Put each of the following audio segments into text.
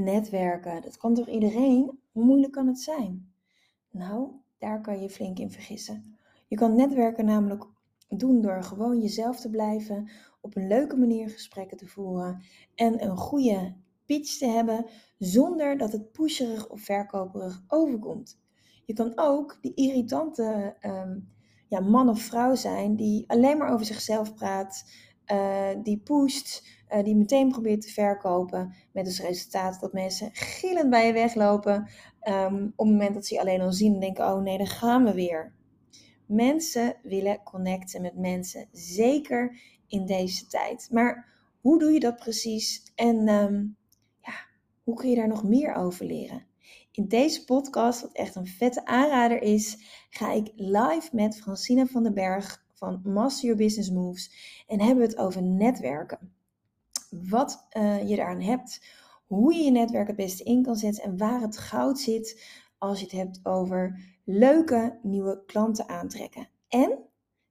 netwerken, dat kan toch iedereen? Hoe moeilijk kan het zijn? Nou, daar kan je flink in vergissen. Je kan netwerken namelijk doen door gewoon jezelf te blijven, op een leuke manier gesprekken te voeren en een goede pitch te hebben zonder dat het pusherig of verkoperig overkomt. Je kan ook die irritante ehm, ja, man of vrouw zijn die alleen maar over zichzelf praat, uh, die pusht, uh, die meteen probeert te verkopen. Met als resultaat dat mensen gillend bij je weglopen. Um, op het moment dat ze je alleen al zien en denken: oh nee, daar gaan we weer. Mensen willen connecten met mensen, zeker in deze tijd. Maar hoe doe je dat precies? En um, ja, hoe kun je daar nog meer over leren? In deze podcast, wat echt een vette aanrader is, ga ik live met Francine van den Berg van Master Your Business Moves en hebben we het over netwerken. Wat uh, je daaraan hebt, hoe je je netwerk het beste in kan zetten en waar het goud zit als je het hebt over leuke nieuwe klanten aantrekken. En,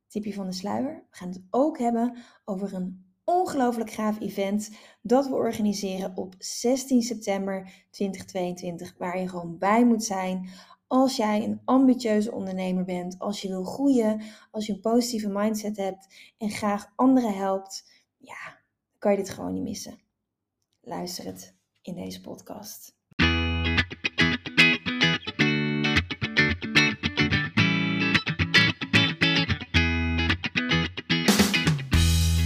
tipje van de sluier, we gaan het ook hebben over een ongelooflijk gaaf event dat we organiseren op 16 september 2022, waar je gewoon bij moet zijn als jij een ambitieuze ondernemer bent, als je wil groeien, als je een positieve mindset hebt en graag anderen helpt, ja, kan je dit gewoon niet missen. Luister het in deze podcast.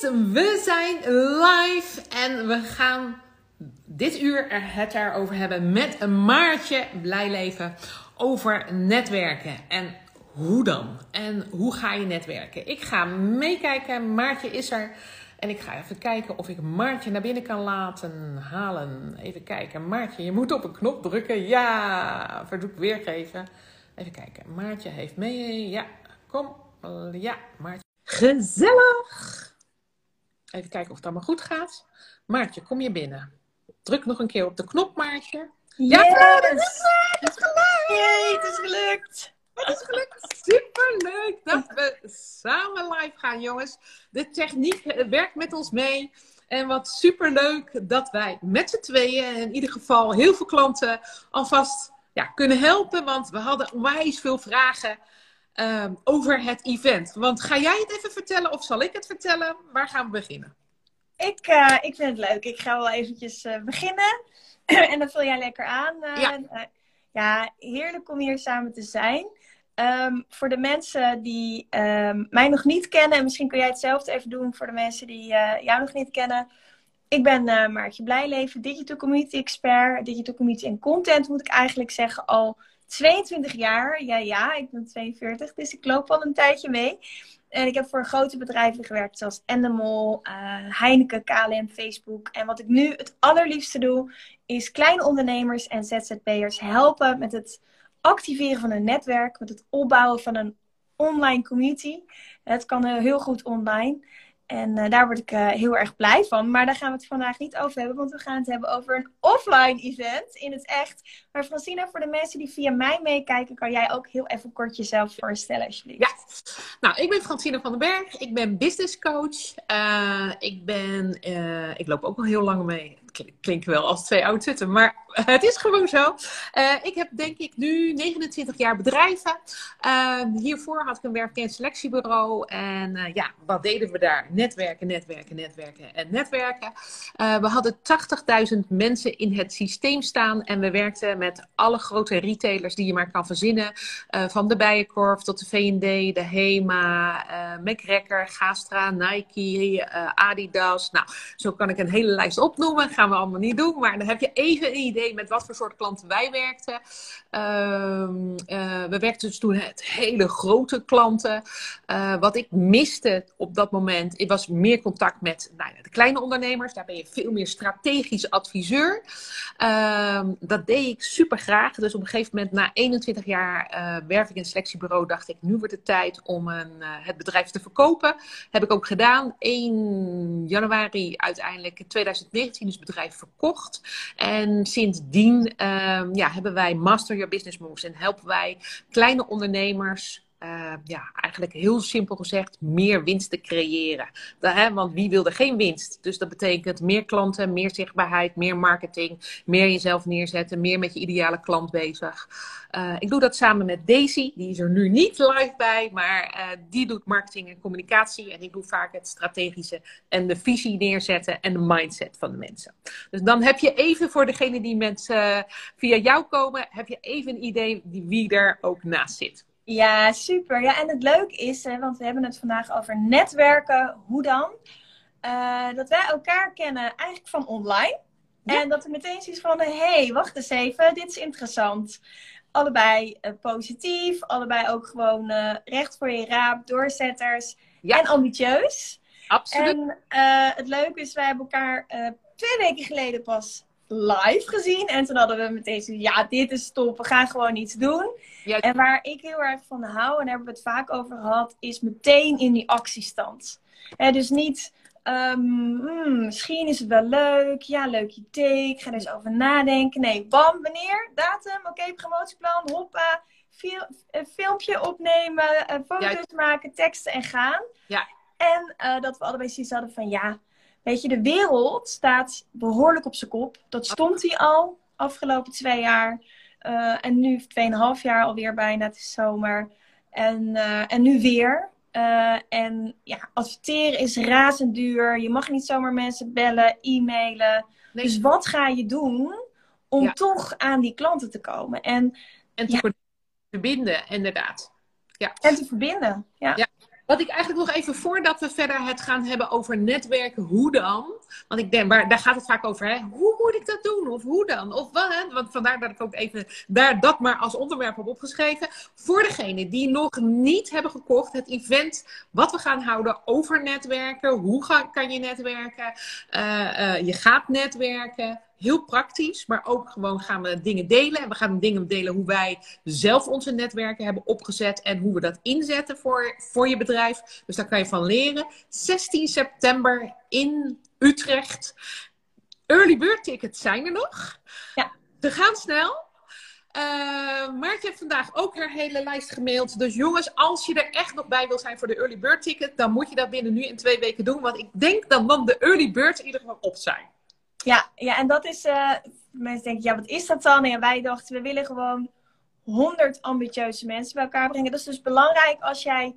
We zijn live en we gaan dit uur het daarover hebben met een Maartje Blijleven over netwerken. En hoe dan? En hoe ga je netwerken? Ik ga meekijken. Maartje is er. En ik ga even kijken of ik Maartje naar binnen kan laten halen. Even kijken. Maartje, je moet op een knop drukken. Ja, verzoek weergeven. Even kijken. Maartje heeft mee. Ja, kom. Ja, Maartje. Gezellig! Even kijken of het allemaal goed gaat. Maartje, kom je binnen. Druk nog een keer op de knop, Maartje. Yes! Ja, het is gelukt! Het is gelukt! Yay, het is gelukt! Het is gelukt! Superleuk dat we samen live gaan, jongens. De techniek werkt met ons mee. En wat superleuk dat wij met z'n tweeën, in ieder geval heel veel klanten, alvast ja, kunnen helpen. Want we hadden onwijs veel vragen Ehm, over het event. Want ga jij het even vertellen of zal ik het vertellen? Waar gaan we beginnen? Ik, uh, ik vind het leuk. Ik ga wel eventjes uh, beginnen. en dan vul jij lekker aan. Uh, ja. ja, heerlijk om hier samen te zijn. Um, voor de mensen die um, mij nog niet kennen, en misschien kun jij hetzelfde even doen voor de mensen die jou nog niet kennen. Ik ben Maartje Blijleven, Digital Community Expert, Digital Community en Content moet ik eigenlijk zeggen al 22 jaar. Ja, ja, ik ben 42, dus ik loop al een tijdje mee. En ik heb voor grote bedrijven gewerkt, zoals Endemol, uh, Heineken, KLM, Facebook. En wat ik nu het allerliefste doe, is kleine ondernemers en ZZP'ers helpen met het activeren van een netwerk, met het opbouwen van een online community. Het kan heel goed online. En uh, daar word ik heel erg blij van. Maar daar gaan we het vandaag niet over hebben. Want we gaan het hebben over een offline event in het echt. Maar Francina, voor de mensen die via mij meekijken, kan jij ook heel even kort jezelf voorstellen, alsjeblieft. Ja, nou, ik ben Francina van den Berg. Ik ben business coach. Uh, ik ben, ik loop ook al heel lang mee klinkt wel als twee oud zitten, maar het is gewoon zo. Uh, ik heb denk ik nu 29 jaar bedrijven. Uh, hiervoor had ik een werk- en selectiebureau. En ja, wat deden we daar? Netwerken, netwerken, netwerken en netwerken. we hadden 80.000 mensen in het systeem staan. En we werkten met alle grote retailers die je maar kan verzinnen. van de Bijenkorf tot de V&D, de HEMA, uh, Gastra, Nike, uh, Adidas. Nou, zo kan ik een hele lijst opnoemen. gaan we allemaal niet doen. Maar dan heb je even een idee met wat voor soort klanten wij werkten. Ehm, we werkten dus toen met hele grote klanten. wat ik miste op dat moment, ik was meer contact met nou, de kleine ondernemers. Daar ben je veel meer strategisch adviseur. Ehm, dat deed ik super graag. Dus op een gegeven moment, na 21 jaar uh, werk ik in een selectiebureau, dacht ik, nu wordt het tijd om een, uh, het bedrijf te verkopen. Heb ik ook gedaan. 1 januari uiteindelijk 2019 is het bedrijf verkocht. En sindsdien uh, ja, hebben wij Master Your Business Moves en helpen wij kleine ondernemers uh, ja, eigenlijk heel simpel gezegd, meer winst te creëren. Hè, want wie wil er geen winst? Dus dat betekent meer klanten, meer zichtbaarheid, meer marketing, meer jezelf neerzetten, meer met je ideale klant bezig. Uh, ik doe dat samen met Daisy, die is er nu niet live bij, maar uh, die doet marketing en communicatie. En ik doe vaak het strategische en de visie neerzetten en de mindset van de mensen. Dus dan heb je even voor degene die mensen via jou komen, heb je even een idee wie er ook naast zit. Ja, super. Ja, en het leuke is, hè, want we hebben het vandaag over netwerken. Hoe dan? Uh, dat wij elkaar kennen eigenlijk van online. En dat er meteen zoiets van, hé, hey, wacht eens even, dit is interessant. Allebei uh, positief, allebei ook gewoon uh, recht voor je raap, doorzetters en ambitieus. Absoluut. En het leuke is, wij hebben elkaar twee weken geleden pas live gezien. En toen hadden we meteen zo, ja, dit is top, we gaan gewoon iets doen. En waar ik heel erg van hou, en daar hebben we het vaak over gehad, is meteen in die actiestand. He, dus niet, um, misschien is het wel leuk, ja, leuk idee, ik ga er eens over nadenken. Nee, bam, wanneer, datum, oké, promotieplan, hoppa, fil filmpje opnemen, foto's maken, teksten en gaan. Ja. En uh, dat we allebei zoiets hadden van, ja, weet je, de wereld staat behoorlijk op zijn kop. Dat stond hij al afgelopen twee jaar. Uh, en nu 2,5 jaar alweer bijna, het is zomer. En, uh, en nu weer. Uh, en ja, adverteren is razend duur. Je mag niet zomaar mensen bellen, e-mailen. Nee. Dus wat ga je doen om ja. toch aan die klanten te komen? En, en te ja. verbinden, inderdaad. Ja. En te verbinden, ja. ja. Wat ik eigenlijk nog even voordat we verder het gaan hebben over netwerken, hoe dan? Want ik denk, maar daar gaat het vaak over, hè? hoe moet ik dat doen? Of hoe dan? Of wat? Hè? Want vandaar dat ik ook even daar dat maar als onderwerp heb opgeschreven. Voor degenen die nog niet hebben gekocht, het event wat we gaan houden over netwerken. Hoe ga, kan je netwerken? Uh, uh, je gaat netwerken heel praktisch, maar ook gewoon gaan we dingen delen. En we gaan dingen delen hoe wij zelf onze netwerken hebben opgezet en hoe we dat inzetten voor, voor je bedrijf. Dus daar kan je van leren. 16 september in Utrecht. Early bird tickets zijn er nog. Ja. Ze gaan snel. Uh, Maartje heeft vandaag ook haar hele lijst gemaild. Dus jongens, als je er echt nog bij wil zijn voor de early bird ticket, dan moet je dat binnen nu in twee weken doen. Want ik denk dat dan de early birds in ieder geval op zijn. Ja, ja en dat is. Uh, mensen denken, ja, wat is dat dan? En wij dachten, we willen gewoon 100 ambitieuze mensen bij elkaar brengen. Dat is dus belangrijk als jij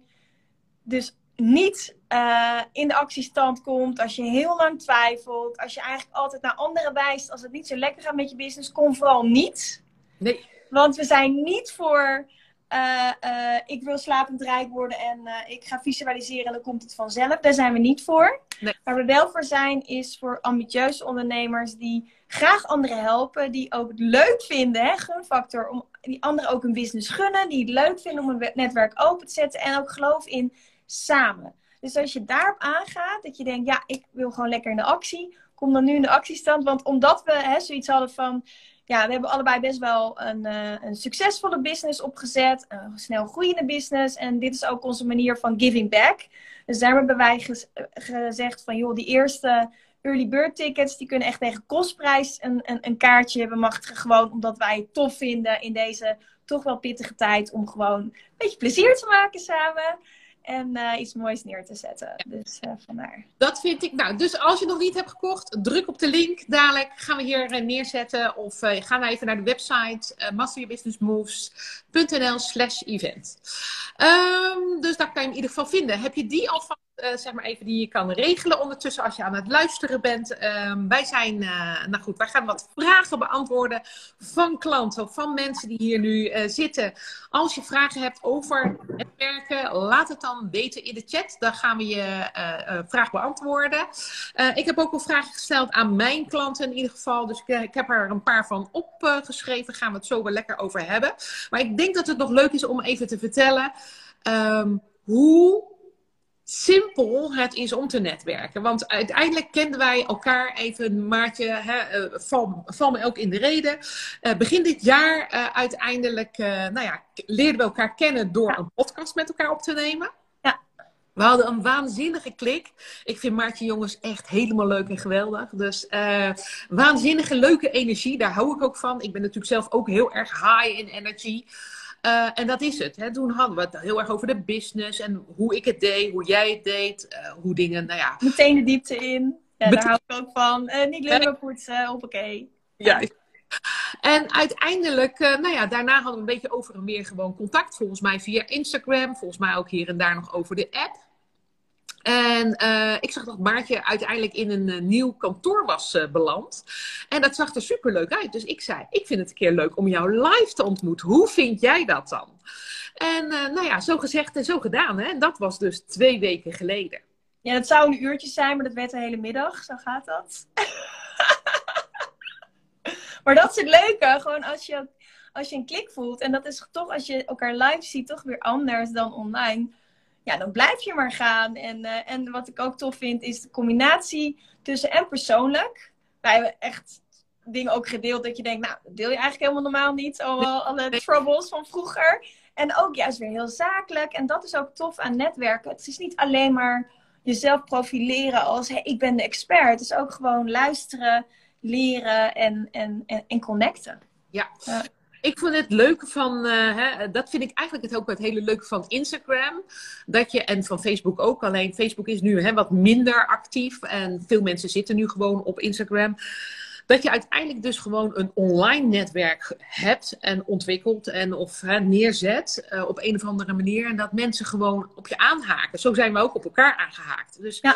dus niet uh, in de actiestand komt, als je heel lang twijfelt, als je eigenlijk altijd naar anderen wijst, als het niet zo lekker gaat met je business, kom vooral niet. Nee. Want we zijn niet voor uh, uh, ik wil slapend rijk worden en uh, ik ga visualiseren en dan komt het vanzelf. Daar zijn we niet voor. Nee. Waar we wel voor zijn, is voor ambitieuze ondernemers die graag anderen helpen, die ook het leuk vinden, hè, gunfactor, om die anderen ook een business gunnen, die het leuk vinden om een netwerk open te zetten en ook geloof in samen. Dus als je daarop aangaat, dat je denkt, ja, ik wil gewoon lekker in de actie, kom dan nu in de actiestand. Want omdat we hè, zoiets hadden van, ja, we hebben allebei best wel een, uh, een succesvolle business opgezet. Een snel groeiende business. En dit is ook onze manier van giving back. Dus daar hebben wij gez gezegd van, joh, die eerste early bird tickets, die kunnen echt tegen kostprijs een, een, een kaartje bemachtigen. Gewoon omdat wij het tof vinden in deze toch wel pittige tijd om gewoon een beetje plezier te maken samen en uh, iets moois neer te zetten. Dus uh, vandaar. Dat vind ik. Nou, dus als je nog niet hebt gekocht, druk op de link. Dadelijk gaan we hier uh, neerzetten. Of ga nou even naar de website masteryourbusinessmoves.nl slash event. Um, dus daar kan je in ieder geval vinden. Heb je die al van uh, zeg maar even die je kan regelen ondertussen als je aan het luisteren bent. Ehm, wij zijn, uh, nou goed, wij gaan wat vragen beantwoorden van klanten van mensen die hier nu uh, zitten. Als je vragen hebt over het werken, laat het dan weten in de chat. Dan gaan we je vraag beantwoorden. ik heb ook wel vragen gesteld aan mijn klanten in ieder geval. Dus ik, heb er een paar van opgeschreven. gaan we het zo wel lekker over hebben. Maar ik denk dat het nog leuk is om even te vertellen um, hoe simpel het is om te netwerken. Want uiteindelijk kenden wij elkaar even, Maartje, hè, uh, val, val, me ook in de reden. Uh, begin dit jaar uh, uiteindelijk, nou ja, leerden we elkaar kennen door ja. een podcast met elkaar op te nemen. Ja. We hadden een waanzinnige klik. Ik vind Maartje jongens echt helemaal leuk en geweldig. Dus waanzinnige, leuke energie, daar hou ik ook van. Ik ben natuurlijk zelf ook heel erg high in energy. Uh, en dat is het. Hè. Toen hadden we het heel erg over de business en hoe ik het deed, hoe jij het deed, uh, hoe dingen, nou ja. Meteen de diepte in. Ja, daar hou ik ook van. Uh, niet lullen poetsen, hoppakee. Ja. En uiteindelijk, nou ja, daarna hadden we een beetje over en weer gewoon contact. Volgens mij via Instagram, volgens mij ook hier en daar nog over de app. En uh, ik zag dat Maartje uiteindelijk in een uh, nieuw kantoor was uh, beland. En dat zag er superleuk uit. Dus ik zei, ik vind het een keer leuk om jou live te ontmoeten. Hoe vind jij dat dan? En nou ja, zo gezegd en zo gedaan. Hè? En dat was dus twee weken geleden. Ja, dat zou een uurtje zijn, maar dat werd de hele middag. Zo gaat dat. maar dat is het leuke. Gewoon als je, als je een klik voelt. En dat is toch, als je elkaar live ziet, toch weer anders dan online ja, dan blijf je maar gaan. En, uh, en wat ik ook tof vind, is de combinatie tussen en persoonlijk. Wij hebben echt dingen ook gedeeld dat je denkt, nou, deel je eigenlijk helemaal normaal niet. Allemaal alle troubles van vroeger. En ook juist weer heel zakelijk. En dat is ook tof aan netwerken. Het is niet alleen maar jezelf profileren als hey, ik ben de expert. Het is ook gewoon luisteren, leren en, en, en, en connecten. Ja. ja ik vond het leuke van, uh, hè, dat vind ik eigenlijk het ook het hele leuke van Instagram. Dat je, en van Facebook ook, alleen Facebook is nu hè, wat minder actief. En veel mensen zitten nu gewoon op Instagram. Dat je uiteindelijk dus gewoon een online netwerk hebt en ontwikkelt en of hè, neerzet uh, op een of andere manier. En dat mensen gewoon op je aanhaken. Zo zijn we ook op elkaar aangehaakt. Dus ja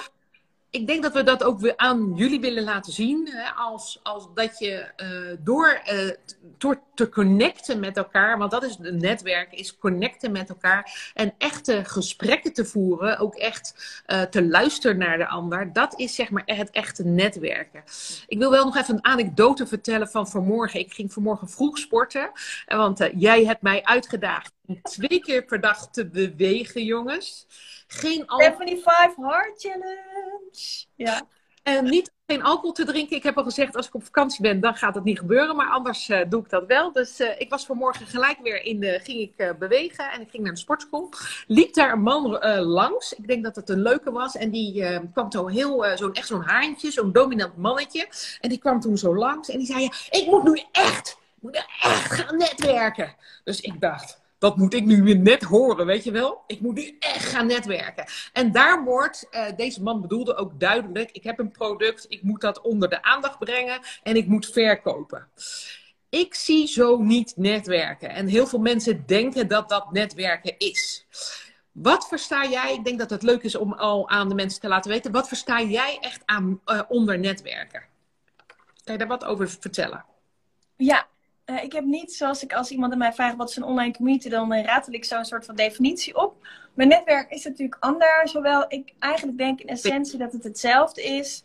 ik denk dat we dat ook weer aan jullie willen laten zien. Hè, als, als dat je uh, door, uh, door te connecten met elkaar, want dat is het netwerk, is connecten met elkaar en echte gesprekken te voeren, ook echt uh, te luisteren naar de ander. Dat is zeg maar het echte netwerken. Ik wil wel nog even een anekdote vertellen van vanmorgen. Ik ging vanmorgen vroeg sporten, want jij hebt mij uitgedaagd om twee keer per dag te bewegen, jongens. Geen 75 Hard Challenge. Ja. En niet geen alcohol te drinken. Ik heb al gezegd, als ik op vakantie ben, dan gaat dat niet gebeuren. Maar anders uh, doe ik dat wel. Dus uh, ik was vanmorgen gelijk weer in de, ging ik uh, bewegen. En ik ging naar de sportschool. Liep daar een man langs. Ik denk dat het een leuke was. En die kwam zo heel, zo'n echt zo'n haantje, zo'n dominant mannetje. En die kwam toen zo langs. En die zei, ik moet nu echt, ik moet echt gaan netwerken. Dus ik dacht, dat moet ik nu weer net horen, weet je wel? Ik moet nu echt gaan netwerken. En daar wordt, uh, deze man bedoelde ook duidelijk, ik heb een product, ik moet dat onder de aandacht brengen en ik moet verkopen. Ik zie zo niet netwerken. En heel veel mensen denken dat dat netwerken is. Wat versta jij? Ik denk dat het leuk is om al aan de mensen te laten weten. Wat versta jij echt aan, uh, onder netwerken? Kan je daar wat over vertellen? Ja, uh, ik heb niet, zoals ik als iemand aan mij vraagt wat is een online community, dan uh, ratel ik zo'n soort van definitie op. Mijn netwerk is natuurlijk anders. Hoewel ik eigenlijk denk in essentie dat het hetzelfde is.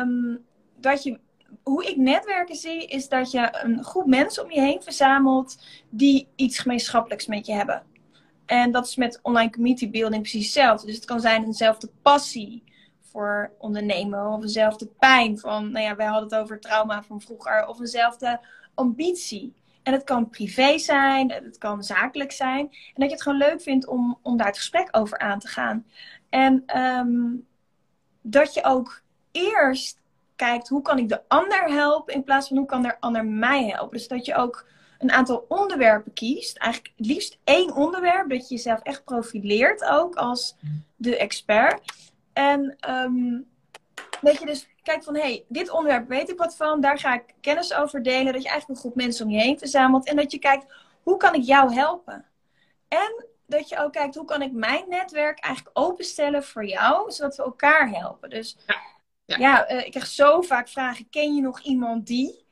Um, dat je, hoe ik netwerken zie, is dat je een groep mensen om je heen verzamelt die iets gemeenschappelijks met je hebben. En dat is met online community building precies hetzelfde. Dus het kan zijn eenzelfde passie voor ondernemen, of eenzelfde pijn van, nou ja, wij hadden het over trauma van vroeger, of eenzelfde ambitie. En het kan privé zijn, het kan zakelijk zijn. En dat je het gewoon leuk vindt om, om daar het gesprek over aan te gaan. En um, dat je ook eerst kijkt hoe kan ik de ander helpen in plaats van hoe kan de ander mij helpen. Dus dat je ook een aantal onderwerpen kiest. Eigenlijk het liefst één onderwerp, dat je jezelf echt profileert ook als de expert. En um, dat je dus kijkt van, hé, hey, dit onderwerp weet ik wat van, daar ga ik kennis over delen. Dat je eigenlijk een groep mensen om je heen verzamelt. En dat je kijkt, hoe kan ik jou helpen? En dat je ook kijkt, hoe kan ik mijn netwerk eigenlijk openstellen voor jou, zodat we elkaar helpen. Dus ja, ja. ja uh, ik krijg zo vaak vragen, ken je nog iemand die?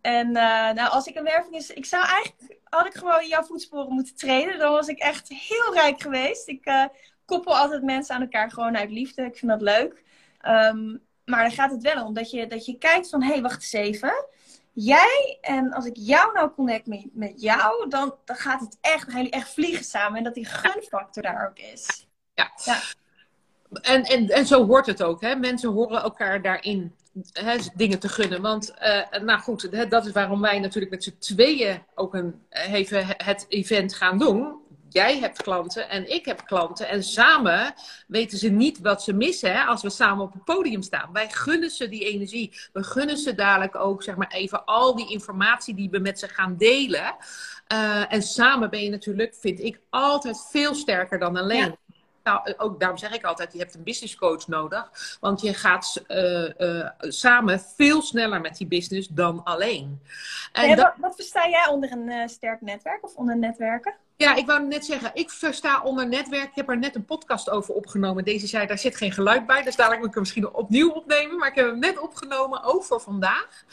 En uh, nou, als ik een werving is, ik zou eigenlijk, had ik gewoon in jouw voetsporen moeten treden. Dan was ik echt heel rijk geweest. Ik uh, koppel altijd mensen aan elkaar gewoon uit liefde. Ik vind dat leuk. Um, maar dan gaat het wel om dat je, dat je kijkt van, hé, hey, wacht eens even. Jij en als ik jou nou connect met, met jou, dan, dan gaat het echt, dan gaan jullie echt vliegen samen. En dat die gunfactor daar ook is. Ja. ja. En, en, en zo hoort het ook. Hè? Mensen horen elkaar daarin hè, dingen te gunnen. Want, uh, nou goed, dat is waarom wij natuurlijk met z'n tweeën ook een, even het event gaan doen jij hebt klanten en ik heb klanten. En samen weten ze niet wat ze missen hè, als we samen op het podium staan. Wij gunnen ze die energie. We gunnen ze dadelijk ook zeg maar, even al die informatie die we met ze gaan delen. Uh, en samen ben je natuurlijk, vind ik, altijd veel sterker dan alleen. Nou, ook daarom zeg ik altijd, je hebt een business coach nodig. Want je gaat uh, uh, samen veel sneller met die business dan alleen. En wat, wat, versta jij onder een uh, sterk netwerk of onder netwerken? Ja, ik wou net zeggen, ik versta onder netwerk. Ik heb er net een podcast over opgenomen. Deze zei, daar zit geen geluid bij. Dus dadelijk moet ik hem misschien opnieuw opnemen. Maar ik heb hem net opgenomen, voor vandaag.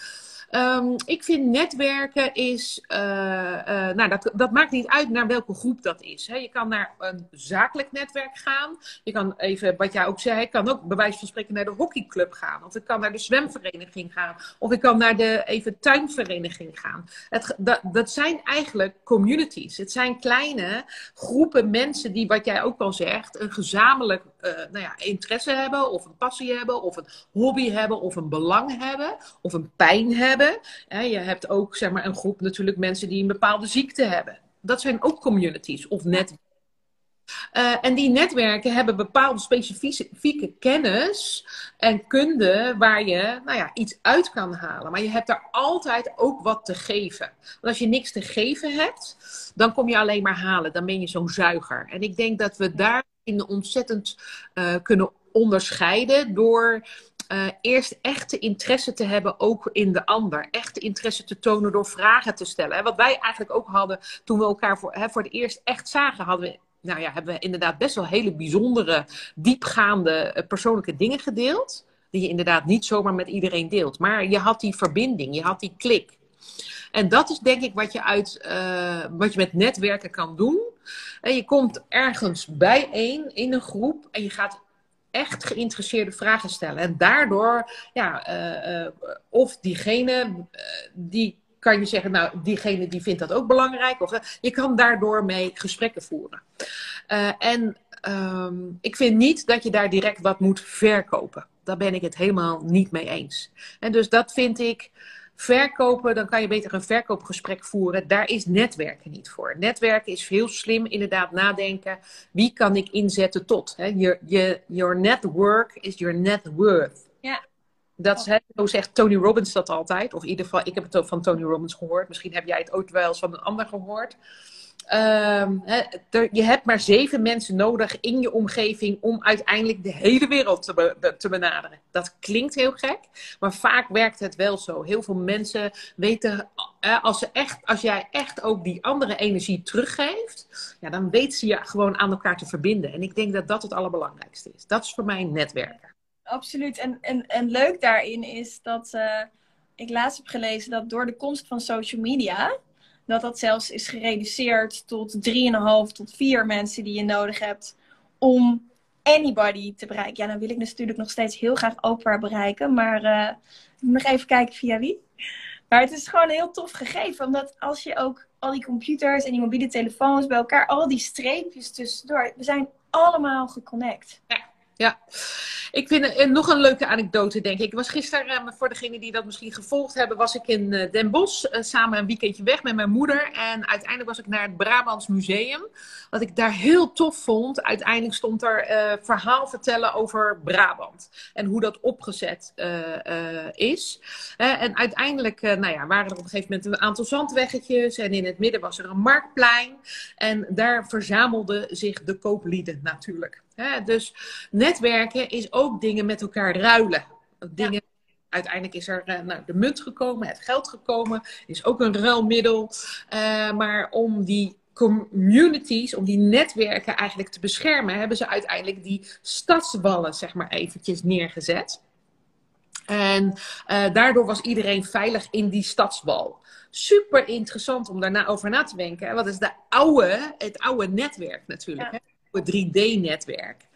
Um, ik vind netwerken is, uh, uh, nou dat, dat maakt niet uit naar welke groep dat is. Hè. Je kan naar een zakelijk netwerk gaan. Je kan even, wat jij ook zei, kan ook bij wijze van spreken naar de hockeyclub gaan. Of ik kan naar de zwemvereniging gaan. Of ik kan naar de even tuinvereniging gaan. Het, dat zijn eigenlijk communities. Het zijn kleine groepen mensen die, wat jij ook al zegt, een gezamenlijk uh, nou ja, interesse hebben. Of een passie hebben. Of een hobby hebben. Of een belang hebben. Of een pijn hebben hebben. Je hebt ook zeg maar, een groep natuurlijk mensen die een bepaalde ziekte hebben. Dat zijn ook communities of netwerken. Uh, en die netwerken hebben bepaalde specifieke kennis en kunde waar je nou ja, iets uit kan halen. Maar je hebt daar altijd ook wat te geven. Want als je niks te geven hebt, dan kom je alleen maar halen. Dan ben je zo'n zuiger. En ik denk dat we daarin ontzettend uh, kunnen onderscheiden door uh, eerst echte interesse te hebben ook in de ander. Echte interesse te tonen door vragen te stellen. En wat wij eigenlijk ook hadden toen we elkaar voor, hè, voor het eerst echt zagen, hadden we, nou ja, hebben we inderdaad best wel hele bijzondere, diepgaande uh, persoonlijke dingen gedeeld. Die je inderdaad niet zomaar met iedereen deelt. Maar je had die verbinding, je had die klik. En dat is denk ik wat je, uit, wat je met netwerken kan doen. En je komt ergens bijeen in een groep en je gaat echt geïnteresseerde vragen stellen. En daardoor, ja, uh, uh, of diegene, uh, die kan je zeggen, nou, diegene die vindt dat ook belangrijk. Of, je kan daardoor mee gesprekken voeren. en um, ik vind niet dat je daar direct wat moet verkopen. Daar ben ik het helemaal niet mee eens. En dus dat vind ik verkopen, dan kan je beter een verkoopgesprek voeren. Daar is netwerken niet voor. Netwerken is heel slim, inderdaad nadenken. Wie kan ik inzetten tot? Hè? Je, your network is your net worth. Ja. Dat is, zo zegt Tony Robbins dat altijd. Of in ieder geval, ik heb het ook van Tony Robbins gehoord. Misschien heb jij het ook wel eens van een ander gehoord. Um, je hebt maar zeven mensen nodig in je omgeving om uiteindelijk de hele wereld te, te, benaderen. Dat klinkt heel gek, maar vaak werkt het wel zo. Heel veel mensen weten, als, ze echt, als jij echt ook die andere energie teruggeeft, ja, dan weten ze je gewoon aan elkaar te verbinden. En ik denk dat dat het allerbelangrijkste is. Dat is voor mij netwerken. Absoluut. En, en, en leuk daarin is dat uh, ik laatst heb gelezen dat door de komst van social media dat dat zelfs is gereduceerd tot 3,5 tot 4 mensen die je nodig hebt om anybody te bereiken. Ja, dan wil ik dus natuurlijk nog steeds heel graag Oprah bereiken, maar uh, nog even kijken via wie. Maar het is gewoon een heel tof gegeven, omdat als je ook al die computers en die mobiele telefoons bij elkaar, al die streepjes tussendoor, we zijn allemaal geconnect. Ja ja. Ik vind nog een leuke anekdote, denk ik. Ik was gisteren, uh, voor degenen die dat misschien gevolgd hebben, was ik in uh, Den Bosch uh, samen een weekendje weg met mijn moeder. En uiteindelijk was ik naar het Brabants Museum. Wat ik daar heel tof vond. Uiteindelijk stond er verhaal vertellen over Brabant. En hoe dat opgezet is. en uiteindelijk nou ja, waren er op een gegeven moment een aantal zandweggetjes. En in het midden was er een marktplein. En daar verzamelden zich de kooplieden natuurlijk. Dus netwerken is ook dingen met elkaar ruilen. Dingen, Uiteindelijk is er uh, nou, de munt gekomen, het geld gekomen, is ook een ruilmiddel. Uh, maar om die communities, om die netwerken eigenlijk te beschermen, hebben ze uiteindelijk die stadswallen, zeg maar, eventjes neergezet. En uh, daardoor was iedereen veilig in die stadswal. Super interessant om daarna over na te denken. Wat is de oude, het oude netwerk natuurlijk, ja. het 3D-netwerk.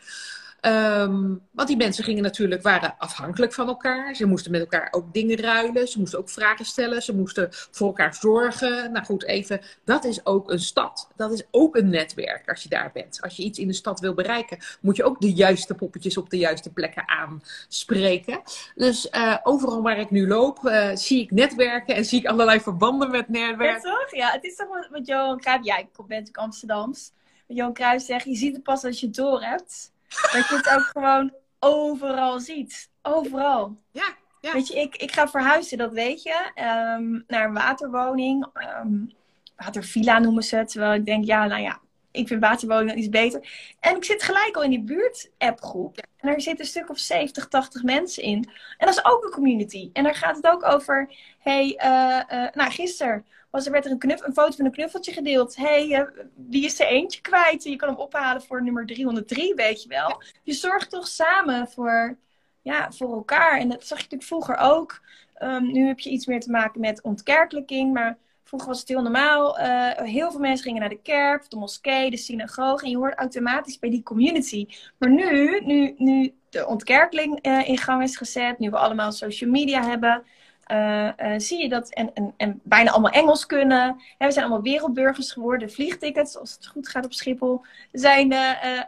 Um, want die mensen gingen natuurlijk, waren afhankelijk van elkaar. Ze moesten met elkaar ook dingen ruilen. Ze moesten ook vragen stellen. Ze moesten voor elkaar zorgen. Nou goed, even. Dat is ook een stad. Dat is ook een netwerk als je daar bent. Als je iets in de stad wil bereiken, moet je ook de juiste poppetjes op de juiste plekken aanspreken. Dus uh, overal waar ik nu loop, uh, zie ik netwerken en zie ik allerlei verbanden met netwerken. Ja, toch? Ja, het is toch Johan Cruijff... Ja, ik ben natuurlijk Amsterdams. Johan Cruijff zegt, je ziet het pas als je het door hebt. Dat je het ook gewoon overal ziet. Overal. Ja, ja. Weet je, ik, ik ga verhuizen, dat weet je. Um, naar een waterwoning. Um, watervilla noemen ze het. Terwijl ik denk, ja, nou ja, ik vind waterwoning iets beter. En ik zit gelijk al in die buurt-appgroep. En daar zitten een stuk of 70, 80 mensen in. En dat is ook een community. En daar gaat het ook over. hey, uh, uh, nou, gisteren was er, werd er een, knuff, een foto van een knuffeltje gedeeld. hey, uh, wie is er eentje kwijt? Je kan hem ophalen voor nummer 303, weet je wel. Je zorgt toch samen voor, ja, voor elkaar. En dat zag je natuurlijk vroeger ook. Um, nu heb je iets meer te maken met ontkerkelijking. Maar vroeger was het heel normaal. Uh, heel veel mensen gingen naar de kerk, de moskee, de synagoge. En je hoort automatisch bij die community. Maar nu, nu, nu de ontkerkeling uh, in gang is gezet. Nu we allemaal social media hebben. Uh, zie je dat en, en, en, bijna allemaal Engels kunnen. We zijn allemaal wereldburgers geworden. Vliegtickets, als het goed gaat op Schiphol, zijn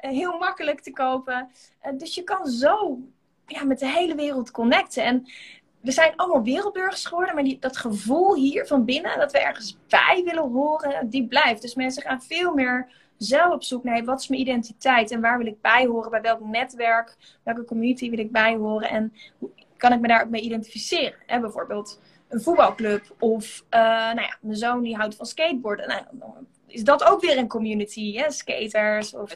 heel makkelijk te kopen. dus je kan zo ja, met de hele wereld connecten. En we zijn allemaal wereldburgers geworden, maar die, dat gevoel hier van binnen, dat we ergens bij willen horen, die blijft. Dus mensen gaan veel meer zelf op zoek naar wat is mijn identiteit en waar wil ik bij horen, bij welk netwerk, welke community wil ik bij horen en kan ik me daar ook mee identificeren. Hè? Bijvoorbeeld een voetbalclub of uh, nou ja, mijn zoon die houdt van skateboarden. Nou, is dat ook weer een community, hè? skaters of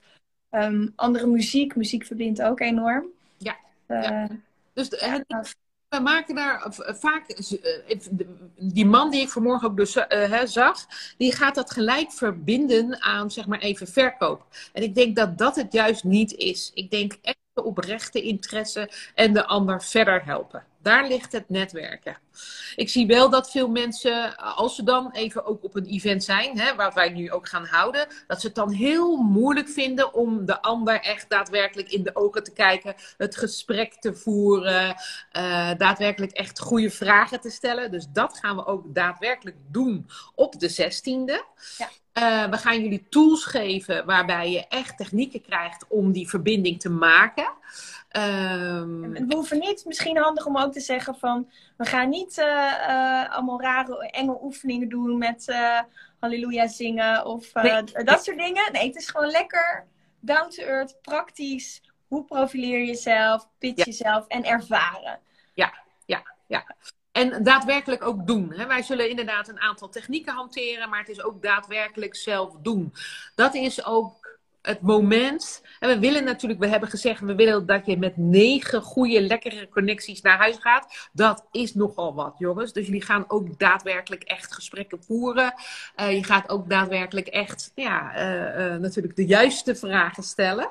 um, andere muziek. Muziek verbindt ook enorm. Ja. Uh, ja. Dus de, we maken daar vaak, die man die ik vanmorgen ook dus zag, die gaat dat gelijk verbinden aan, zeg maar even, verkoop. En ik denk dat dat het juist niet is. Ik denk echt oprechte interesse en de ander verder helpen. Daar ligt het netwerken. Ik zie wel dat veel mensen, als ze dan even ook op een event zijn, hè, waar wij nu ook gaan houden, dat ze het dan heel moeilijk vinden om de ander echt daadwerkelijk in de ogen te kijken, het gesprek te voeren, uh, daadwerkelijk echt goede vragen te stellen. Dus dat gaan we ook daadwerkelijk doen op de 16e. Ja. Uh, we gaan jullie tools geven waarbij je echt technieken krijgt om die verbinding te maken. Um... We hoeven niet, misschien handig om ook te zeggen van, we gaan niet uh, uh, allemaal rare enge oefeningen doen met uh, halleluja zingen of nee. dat soort dingen. Nee, het is gewoon lekker down to earth, praktisch. Hoe profileer je jezelf, pitch ja. jezelf en ervaren. Ja, ja, ja. En daadwerkelijk ook doen. Hè? Wij zullen inderdaad een aantal technieken hanteren, maar het is ook daadwerkelijk zelf doen. Dat is ook het moment. En we willen natuurlijk, we hebben gezegd, we willen dat je met negen goede, lekkere connecties naar huis gaat. Dat is nogal wat, jongens. Dus jullie gaan ook daadwerkelijk echt gesprekken voeren. Uh, je gaat ook daadwerkelijk echt, ja, uh, uh, natuurlijk de juiste vragen stellen.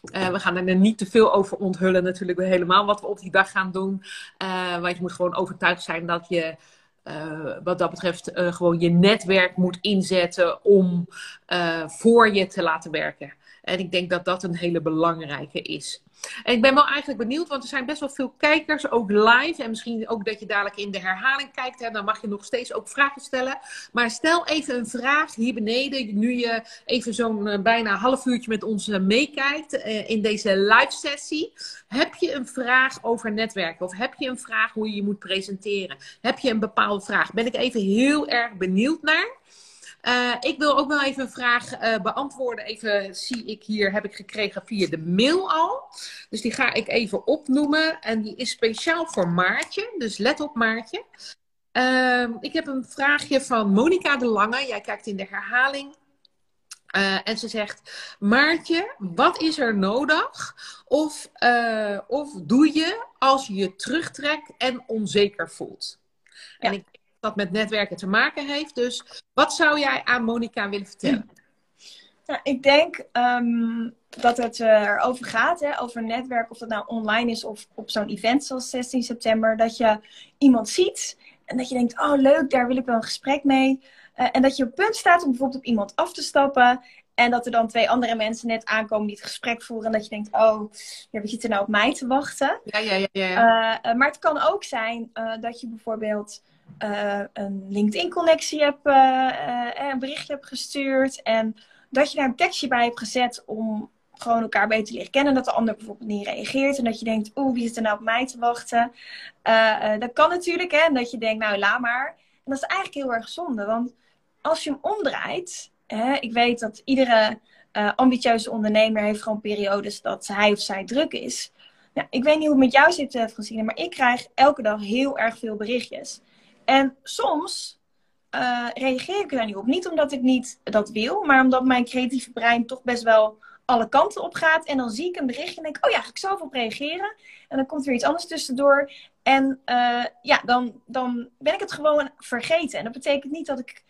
We gaan er niet te veel over onthullen, natuurlijk helemaal wat we op die dag gaan doen. Want je moet gewoon overtuigd zijn dat je. Uh, wat dat betreft gewoon je netwerk moet inzetten om voor je te laten werken. En ik denk dat dat een hele belangrijke is. En ik ben wel eigenlijk benieuwd, want er zijn best wel veel kijkers, ook live. En misschien ook dat je dadelijk in de herhaling kijkt. Hè, dan mag je nog steeds ook vragen stellen. Maar stel even een vraag hier beneden. Nu je even zo'n uh, bijna half uurtje met ons uh, meekijkt uh, in deze live sessie. Heb je een vraag over netwerken? Of heb je een vraag hoe je je moet presenteren? Heb je een bepaalde vraag? Ben ik even heel erg benieuwd naar. Uh, ik wil ook wel even een vraag uh, beantwoorden. Even zie ik hier, heb ik gekregen via de mail al. Dus die ga ik even opnoemen. En die is speciaal voor Maartje. Dus let op Maartje. Uh, ik heb een vraagje van Monika de Lange. Jij kijkt in de herhaling. Uh, en ze zegt: Maartje, wat is er nodig? Of, of doe je als je je terugtrekt en onzeker voelt? Ja. En ik dat met netwerken te maken heeft. Dus wat zou jij aan Monika willen vertellen? Nou, ik denk um, dat het uh, erover gaat, hè, over netwerk, of dat nou online is of op zo'n event zoals 16 september, dat je iemand ziet en dat je denkt, oh leuk, daar wil ik wel een gesprek mee. Uh, en dat je op punt staat om bijvoorbeeld op iemand af te stappen. En dat er dan twee andere mensen net aankomen die het gesprek voeren. En dat je denkt, oh, ja, wie zit er nou op mij te wachten? Ja, ja, ja. ja. Uh, maar het kan ook zijn dat je bijvoorbeeld een LinkedIn-connectie hebt, een berichtje hebt gestuurd. En dat je daar een tekstje bij hebt gezet om gewoon elkaar beter leren kennen. Dat de ander bijvoorbeeld niet reageert. En dat je denkt, oeh, wie zit er nou op mij te wachten? Dat kan natuurlijk, hè. En dat je denkt, nou, laat maar. En dat is eigenlijk heel erg zonde. Want als je hem omdraait... Hè, ik weet dat iedere ambitieuze ondernemer heeft gewoon periodes dat hij of zij druk is. Nou, ik weet niet hoe het met jou zit, Francine, maar ik krijg elke dag heel erg veel berichtjes. En soms uh, reageer ik daar niet op. Niet omdat ik niet dat wil, maar omdat mijn creatieve brein toch best wel alle kanten op gaat. En dan zie ik een berichtje en denk oh ja, ik zal op reageren. En dan komt er iets anders tussendoor. En uh, ja, dan, dan ben ik het gewoon vergeten. En dat betekent niet dat ik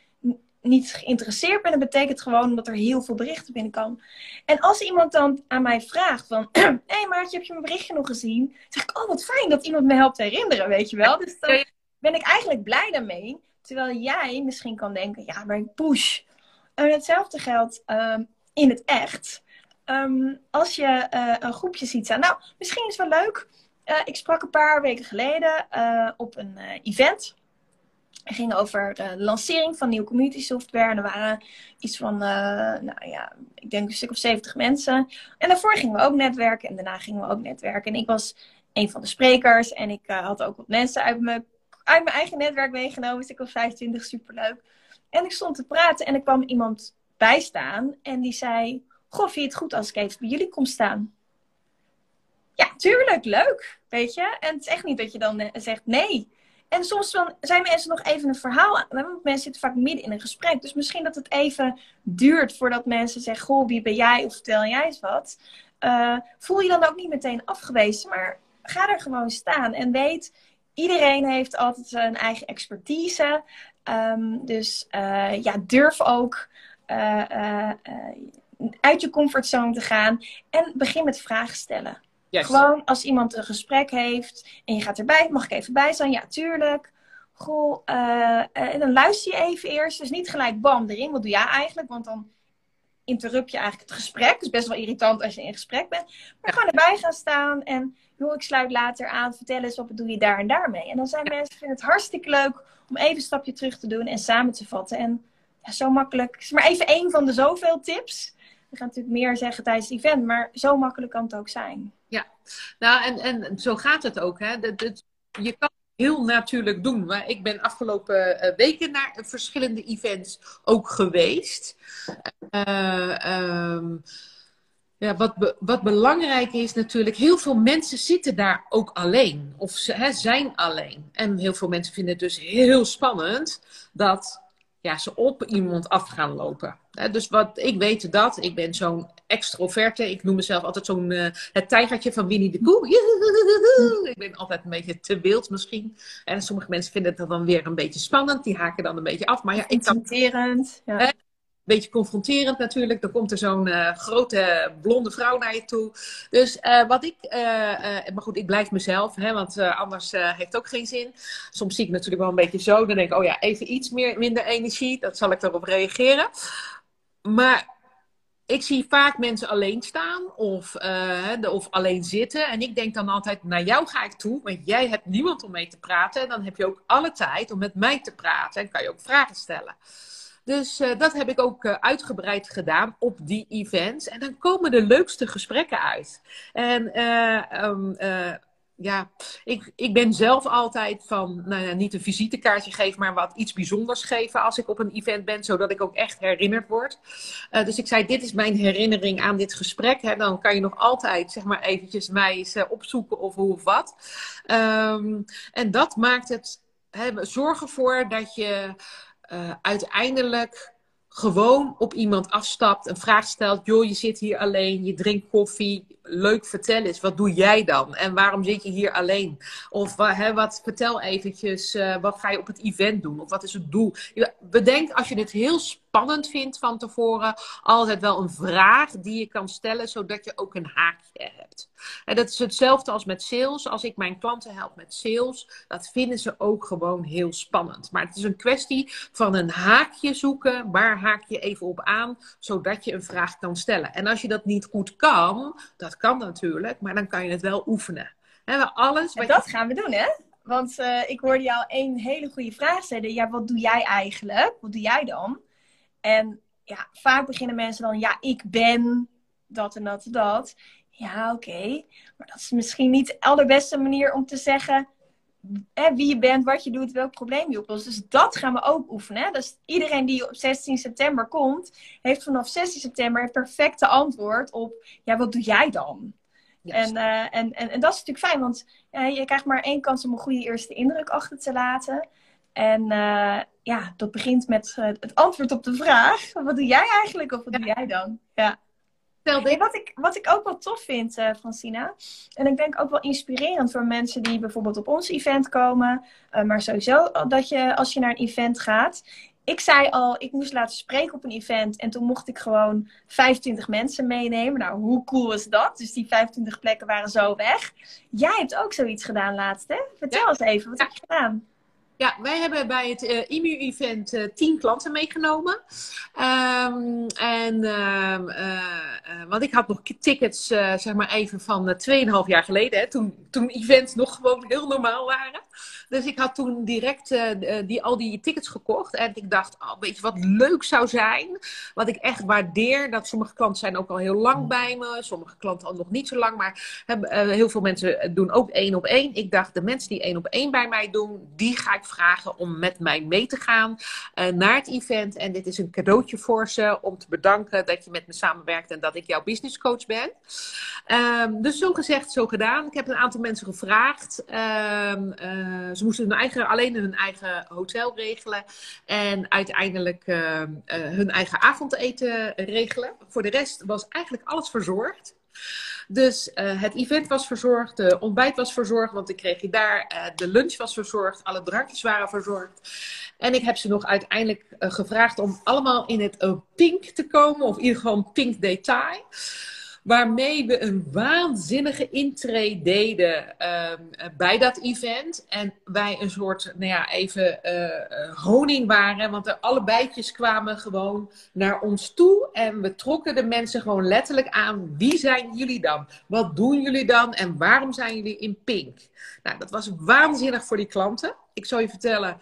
niet geïnteresseerd ben. Dat betekent gewoon dat er heel veel berichten binnenkomen. En als iemand dan aan mij vraagt van... Hé Maartje, heb je mijn berichtje nog gezien? Dan zeg ik, oh wat fijn dat iemand me helpt herinneren, weet je wel. Dus dan ben ik eigenlijk blij daarmee. Terwijl jij misschien kan denken, ja, maar ik push. En hetzelfde geldt um, in het echt. Um, als je uh, een groepje ziet staan. Nou, misschien is het wel leuk. Uh, ik sprak een paar weken geleden uh, op een event. Het ging over de lancering van nieuwe community software. En er waren iets van, nou ja, ik denk een stuk of 70 mensen. En daarvoor gingen we ook netwerken. En daarna gingen we ook netwerken. En ik was een van de sprekers. En ik had ook wat mensen uit mijn uit mijn eigen netwerk meegenomen. Dus ik was 25, superleuk. En ik stond te praten en er kwam iemand bij staan. En die zei, goh, vind je het goed als ik even bij jullie kom staan? Ja, tuurlijk, leuk, weet je. En het is echt niet dat je dan eh, zegt nee. En soms dan zijn mensen nog even een verhaal aan. Want mensen zitten vaak midden in een gesprek. Dus misschien dat het even duurt voordat mensen zeggen: Goh, wie ben jij? Of vertel jij eens wat. Uh, voel je dan ook niet meteen afgewezen. Maar ga er gewoon staan en weet iedereen heeft altijd zijn eigen expertise. Um, dus uh, ja, durf ook uh, uh, uit je comfortzone te gaan. En begin met vragen stellen. Yes. Gewoon als iemand een gesprek heeft en je gaat erbij, mag ik even bij zijn? Ja, tuurlijk. Goh, en dan luister je even eerst. Dus niet gelijk bam erin. Wat doe jij eigenlijk? Want dan interrupt je eigenlijk het gesprek. Het is best wel irritant als je in gesprek bent. Maar gewoon erbij gaan staan en joh, ik sluit later aan, vertel eens wat doe je daar en daar mee. En dan zijn mensen vinden het hartstikke leuk om even een stapje terug te doen en samen te vatten. En ja, zo makkelijk. is maar even één van de zoveel tips. We gaan natuurlijk meer zeggen tijdens het event, maar zo makkelijk kan het ook zijn. Ja, nou en, en zo gaat het ook. Hè? Dat, dat, je kan heel natuurlijk doen. Maar ik ben afgelopen uh, weken naar verschillende events ook geweest. Uh, um, ja, wat, wat belangrijk is natuurlijk, heel veel mensen zitten daar ook alleen. Of ze hè, zijn alleen. En heel veel mensen vinden het dus heel spannend dat ja, ze op iemand af gaan lopen. dus wat ik weet dat, ik ben zo'n extroverte. Ik noem mezelf altijd zo'n uh, het tijgertje van Winnie de Koe. Ik ben altijd een beetje te wild misschien. En sommige mensen vinden het dan weer een beetje spannend. Die haken dan een beetje af. Maar ja, ik kan... Ja beetje confronterend natuurlijk. Dan komt er zo'n uh, grote blonde vrouw naar je toe. Dus uh, wat ik, uh, maar goed, ik blijf mezelf, hè, want anders heeft het ook geen zin. Soms zie ik natuurlijk wel een beetje zo. Dan denk ik, oh ja, even iets meer, minder energie. Dat zal ik daarop reageren. Maar ik zie vaak mensen alleen staan of, of alleen zitten. En ik denk dan altijd, naar jou ga ik toe. Want jij hebt niemand om mee te praten. En dan heb je ook alle tijd om met mij te praten. En kan je ook vragen stellen. Dus uh, dat heb ik ook uh, uitgebreid gedaan op die events. En dan komen de leukste gesprekken uit. En uh, um, ja, ik, ik ben zelf altijd van, nou niet een visitekaartje geven, maar wat iets bijzonders geven als ik op een event ben, zodat ik ook echt herinnerd word. dus ik zei, dit is mijn herinnering aan dit gesprek. Hè. Dan kan je nog altijd, zeg maar, eventjes mij eens opzoeken of hoe of wat. Um, en dat maakt het, zorg ervoor dat je uh, uiteindelijk gewoon op iemand afstapt, een vraag stelt. Joh, je zit hier alleen, je drinkt koffie, leuk vertel eens. Wat doe jij dan? En waarom zit je hier alleen? Of wat, vertel eventjes, uh, wat ga je op het event doen? Of wat is het doel? Bedenk als je dit heel spannend vindt van tevoren, altijd wel een vraag die je kan stellen, zodat je ook een haakje hebt. En dat is hetzelfde als met sales. Als ik mijn klanten help met sales, dat vinden ze ook gewoon heel spannend. Maar het is een kwestie van een haakje zoeken. Waar haak je even op aan, zodat je een vraag kan stellen. En als je dat niet goed kan, dat kan natuurlijk, maar dan kan je het wel oefenen. He, alles wat dat gaan we doen, hè? Want uh, ik hoorde jou een hele goede vraag stellen. Ja, wat doe jij eigenlijk? Wat doe jij dan? En ja, vaak beginnen mensen dan, ja, ik ben dat en dat en dat. Ja, oké. Maar dat is misschien niet de allerbeste manier om te zeggen hè, wie je bent, wat je doet, welk probleem je oplost. Dus dat gaan we ook oefenen. Dus iedereen die op 16 september komt, heeft vanaf 16 september het perfecte antwoord op, ja, wat doe jij dan? En, uh, en, en, en, dat is natuurlijk fijn, want uh, je krijgt maar één kans om een goede eerste indruk achter te laten. En uh, ja, dat begint met het antwoord op de vraag: wat doe jij eigenlijk of wat doe jij dan? Ja. Hey, wat, ik, wat ik ook wel tof vind, uh, Francina, en ik denk ook wel inspirerend voor mensen die bijvoorbeeld op ons event komen, maar sowieso dat je als je naar een event gaat. Ik zei al, ik moest laten spreken op een event en toen mocht ik gewoon 25 mensen meenemen. Nou, hoe cool is dat? Dus die 25 plekken waren zo weg. Jij hebt ook zoiets gedaan laatst, hè? Vertel eens even, wat heb je gedaan? Ja, wij hebben bij het uh, IMU-event uh, tien klanten meegenomen. Um, en, uh, want ik had nog tickets, zeg maar even van 2,5 jaar geleden, hè, toen, toen events nog gewoon heel normaal waren. Dus ik had toen direct die, al die tickets gekocht. En ik dacht, oh, weet je wat leuk zou zijn? Wat ik echt waardeer, dat sommige klanten zijn ook al heel lang bij me. Sommige klanten al nog niet zo lang. Maar heel veel mensen doen ook één op één. Ik dacht, de mensen die één op één bij mij doen, die ga ik vragen om met mij mee te gaan uh, naar het event. En dit is een cadeautje voor ze om te bedanken dat je met me samenwerkt en dat ik jouw business coach ben. Um, dus zo gezegd, zo gedaan. Ik heb een aantal mensen gevraagd. Um, uh, ze moesten hun eigen, alleen hun eigen hotel regelen. En uiteindelijk uh, hun eigen avondeten regelen. Voor de rest was eigenlijk alles verzorgd. Dus uh, het event was verzorgd, de ontbijt was verzorgd, want ik kreeg je daar. De lunch was verzorgd, alle drankjes waren verzorgd. En ik heb ze nog uiteindelijk gevraagd om allemaal in het pink te komen, of in ieder geval een pink detail waarmee we een waanzinnige intree deden um, bij dat event. En wij een soort, nou ja, even uh, honing waren. Want er alle bijtjes kwamen gewoon naar ons toe. En we trokken de mensen gewoon letterlijk aan. Wie zijn jullie dan? Wat doen jullie dan? En waarom zijn jullie in pink? Nou, dat was waanzinnig voor die klanten. Ik zal je vertellen.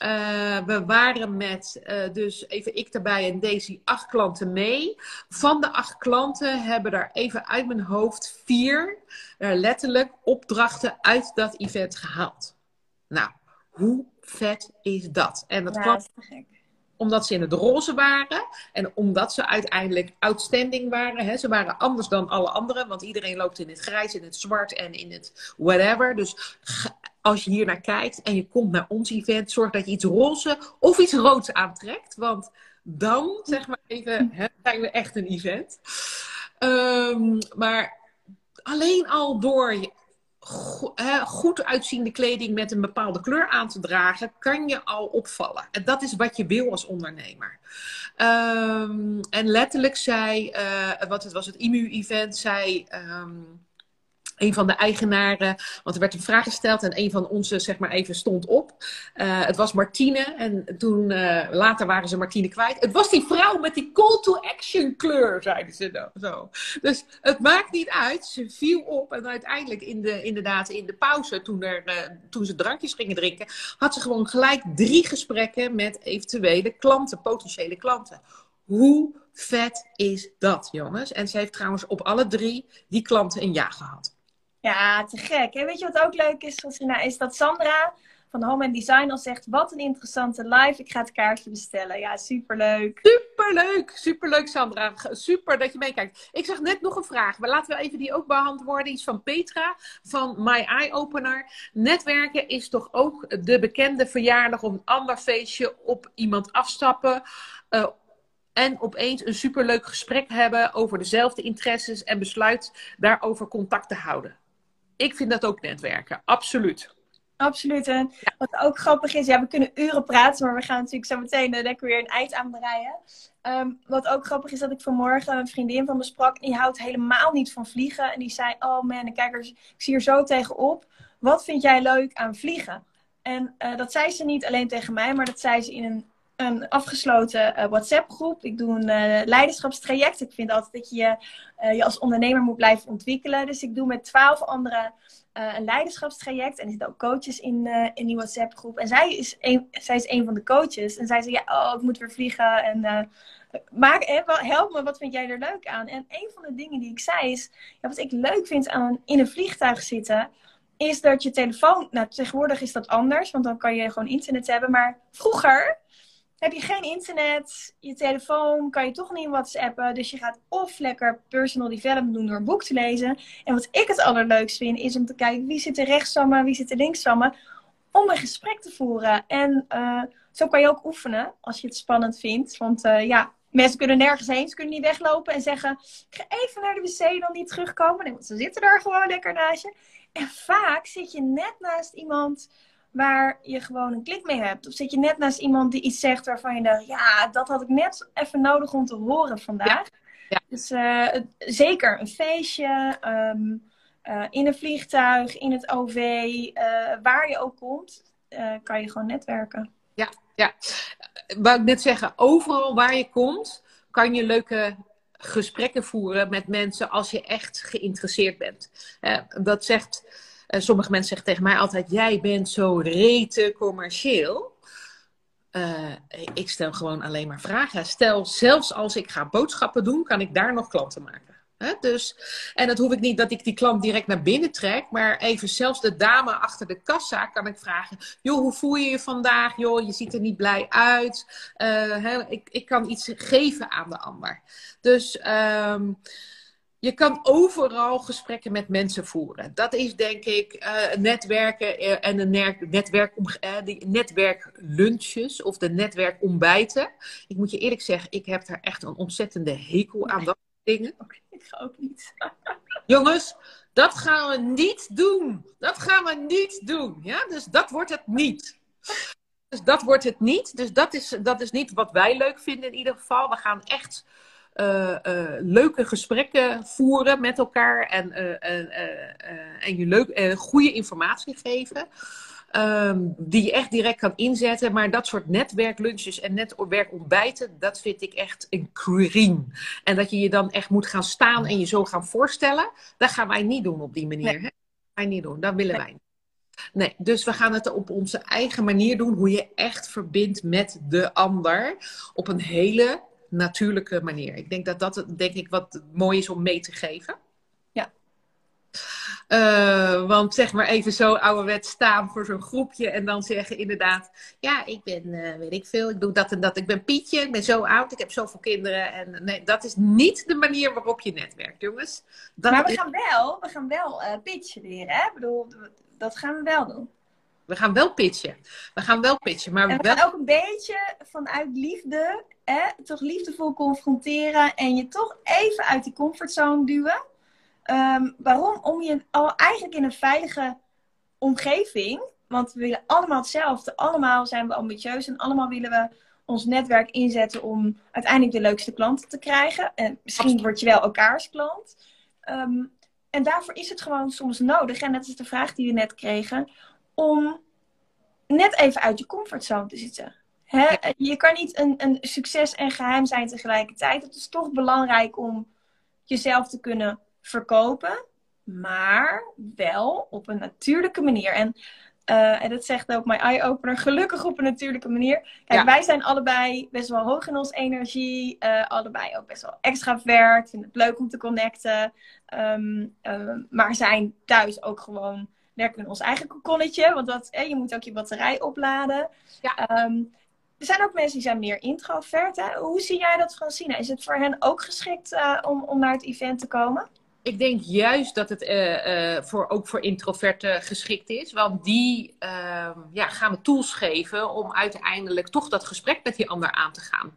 Uh, we waren met, uh, dus even ik erbij en Daisy, acht klanten mee. Van de acht klanten hebben daar even uit mijn hoofd vier uh, letterlijk opdrachten uit dat event gehaald. Nou, hoe vet is dat? En dat ja, kwam omdat ze in het roze waren en omdat ze uiteindelijk outstanding waren. Hè. Ze waren anders dan alle anderen, want iedereen loopt in het grijs, in het zwart en in het whatever. Dus als je hier naar kijkt en je komt naar ons event, zorg dat je iets roze of iets roods aantrekt. Want dan, zeg maar even, hè, zijn we echt een event. Um, maar alleen al door goed uitziende kleding met een bepaalde kleur aan te dragen, kan je al opvallen. En dat is wat je wil als ondernemer. Um, en letterlijk zei, uh, wat het was het IMU-event, zei. Um, een van de eigenaren, want er werd een vraag gesteld en een van onze, zeg maar even, stond op. Uh, het was Martine en toen, uh, later waren ze Martine kwijt. Het was die vrouw met die call to action kleur, zeiden ze zo. Dus het maakt niet uit, ze viel op en uiteindelijk in de, inderdaad in de pauze, toen, er, uh, toen ze drankjes gingen drinken, had ze gewoon gelijk drie gesprekken met eventuele klanten, potentiële klanten. Hoe vet is dat, jongens? En ze heeft trouwens op alle drie die klanten een ja gehad. Ja, te gek. En weet je wat ook leuk is? Is dat Sandra van Home and Design al zegt: Wat een interessante live. Ik ga het kaartje bestellen. Ja, superleuk. Superleuk. Superleuk, Sandra. Super dat je meekijkt. Ik zag net nog een vraag. Maar laten we even die ook beantwoorden. Iets van Petra van My Eye Opener. Netwerken is toch ook de bekende verjaardag of een ander feestje op iemand afstappen. Uh, En opeens een superleuk gesprek hebben over dezelfde interesses en besluit daarover contact te houden. Ik vind dat ook netwerken, absoluut. Absoluut. En wat ook grappig is, ja, we kunnen uren praten, maar we gaan natuurlijk zo meteen uh, lekker weer een eind aanbreien. Um, wat ook grappig is, dat ik vanmorgen een vriendin van me sprak, die houdt helemaal niet van vliegen. En die zei, oh man, ik, kijk er, ik zie er zo tegenop. Wat vind jij leuk aan vliegen? En uh, dat zei ze niet alleen tegen mij, maar dat zei ze in een, een afgesloten uh, WhatsApp-groep. Ik doe een uh, leiderschapstraject. Ik vind altijd dat je je als ondernemer moet blijven ontwikkelen. Dus ik doe met twaalf andere een leiderschapstraject. En er zitten ook coaches in, in die WhatsApp-groep. En zij is, een, zij is een van de coaches. En zij zei, ja, oh, ik moet weer vliegen. En maak, help me, wat vind jij er leuk aan? En een van de dingen die ik zei is, ja, wat ik leuk vind aan in een vliegtuig zitten is dat je telefoon. Nou, tegenwoordig is dat anders, want dan kan je gewoon internet hebben. Maar vroeger heb je geen internet, je telefoon kan je toch niet WhatsAppen. Dus je gaat of lekker personal development doen door een boek te lezen. En wat ik het allerleukst vind, is om te kijken wie zit er rechts van me, wie zit er links van me. Om een gesprek te voeren. En uh, zo kan je ook oefenen als je het spannend vindt. Want uh, ja, mensen kunnen nergens heen. Ze kunnen niet weglopen en zeggen: Ik ga even naar de wc dan niet terugkomen. Nee, want ze zitten daar gewoon lekker naast je. En vaak zit je net naast iemand waar je gewoon een klik mee hebt. Of zit je net naast iemand die iets zegt waarvan je denkt, ja, dat had ik net even nodig om te horen vandaag. Ja. Dus uh, zeker een feestje, um, uh, in een vliegtuig, in het OV, uh, waar je ook komt, kan je gewoon netwerken. Ja, ja. Wou ik net zeggen, overal waar je komt, kan je leuke gesprekken voeren met mensen als je echt geïnteresseerd bent. dat zegt, uh, sommige mensen zeggen tegen mij altijd: Jij bent zo rete commercieel. Uh, ik stel gewoon alleen maar vragen. Stel, zelfs als ik ga boodschappen doen, kan ik daar nog klanten maken. Dus, en dat hoef ik niet dat ik die klant direct naar binnen trek, maar even zelfs de dame achter de kassa kan ik vragen: joh, hoe voel je je vandaag? Joh, je ziet er niet blij uit. Uh, ik, ik kan iets geven aan de ander. Dus um, je kan overal gesprekken met mensen voeren. Dat is denk ik uh, netwerken uh, en de netwerk, uh, die netwerklunches of de netwerkontbijten. Ik moet je eerlijk zeggen, ik heb daar echt een ontzettende hekel aan dat dingen. Ik ga ook niet. Jongens, dat gaan we niet doen. Dat gaan we niet doen. Ja? Dus dat wordt het niet. Dus dat wordt het niet. Dus dat is, dat is niet wat wij leuk vinden in ieder geval. We gaan echt uh, uh, leuke gesprekken voeren met elkaar en, uh, en je leuk, goede informatie geven. Um, die je echt direct kan inzetten. Maar dat soort netwerklunches en netwerkontbijten, dat vind ik echt een crime. En dat je je dan echt moet gaan staan en je zo gaan voorstellen, dat gaan wij niet doen op die manier. Nee. Hè? Wij niet doen, dat willen nee. wij niet. Nee, dus we gaan het op onze eigen manier doen, hoe je echt verbindt met de ander. Op een hele natuurlijke manier. Ik denk dat dat denk ik wat mooi is om mee te geven. Ja. Uh, want zeg maar even zo ouderwet staan voor zo'n groepje en dan zeggen inderdaad, ja, ik ben, uh, weet ik veel, ik doe dat en dat, ik ben Pietje, ik ben zo oud, ik heb zoveel kinderen. En nee, dat is niet de manier waarop je netwerkt, jongens. Dat maar we is... gaan wel, we gaan wel uh, pitchen leren, hè? Ik bedoel, dat gaan we wel doen. We gaan wel pitchen. We gaan wel pitchen. Maar en we wel... gaan ook een beetje vanuit liefde, hè, toch liefdevol confronteren en je toch even uit die comfortzone duwen. Um, waarom? Om je al eigenlijk in een veilige omgeving, want we willen allemaal hetzelfde, allemaal zijn we ambitieus en allemaal willen we ons netwerk inzetten om uiteindelijk de leukste klanten te krijgen. En misschien Absoluut. word je wel elkaars klant. Um, en daarvoor is het gewoon soms nodig, en dat is de vraag die we net kregen, om net even uit je comfortzone te zitten. Hè? Je kan niet een, een succes en geheim zijn tegelijkertijd. Het is toch belangrijk om jezelf te kunnen verkopen, maar wel op een natuurlijke manier. En, uh, en dat zegt ook mijn eye-opener, gelukkig op een natuurlijke manier. Kijk, ja. wij zijn allebei best wel hoog in onze energie, uh, allebei ook best wel extravert, vinden het leuk om te connecten, um, uh, maar zijn thuis ook gewoon werken in ons eigen kokonnetje. Want dat, hè, je moet ook je batterij opladen. Ja. Um, er zijn ook mensen die zijn meer introvert. Hè? Hoe zie jij dat, Francine? Is het voor hen ook geschikt uh, om, om naar het event te komen? Ik denk juist dat het uh, uh, voor, ook voor introverten geschikt is. Want die uh, ja, gaan we tools geven om uiteindelijk toch dat gesprek met die ander aan te gaan.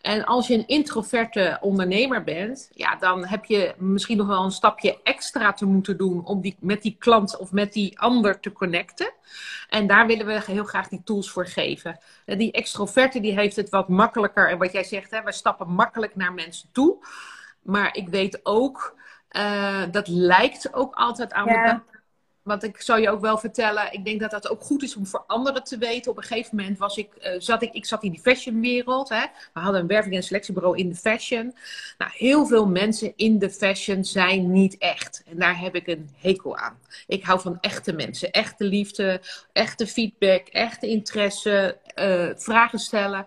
En als je een introverte ondernemer bent, ja, dan heb je misschien nog wel een stapje extra te moeten doen om die, met die klant of met die ander te connecten. En daar willen we heel graag die tools voor geven. Die extroverte die heeft het wat makkelijker. En wat jij zegt, hè, we stappen makkelijk naar mensen toe. Maar ik weet ook uh, dat lijkt ook altijd aan ja. want ik zou je ook wel vertellen, ik denk dat dat ook goed is om voor anderen te weten. Op een gegeven moment was ik, uh, zat ik, ik zat in die fashionwereld. Hè. We hadden een werving- en selectiebureau in de fashion. Nou, heel veel mensen in de fashion zijn niet echt. En daar heb ik een hekel aan. Ik hou van echte mensen, echte liefde, echte feedback, echte interesse, uh, vragen stellen.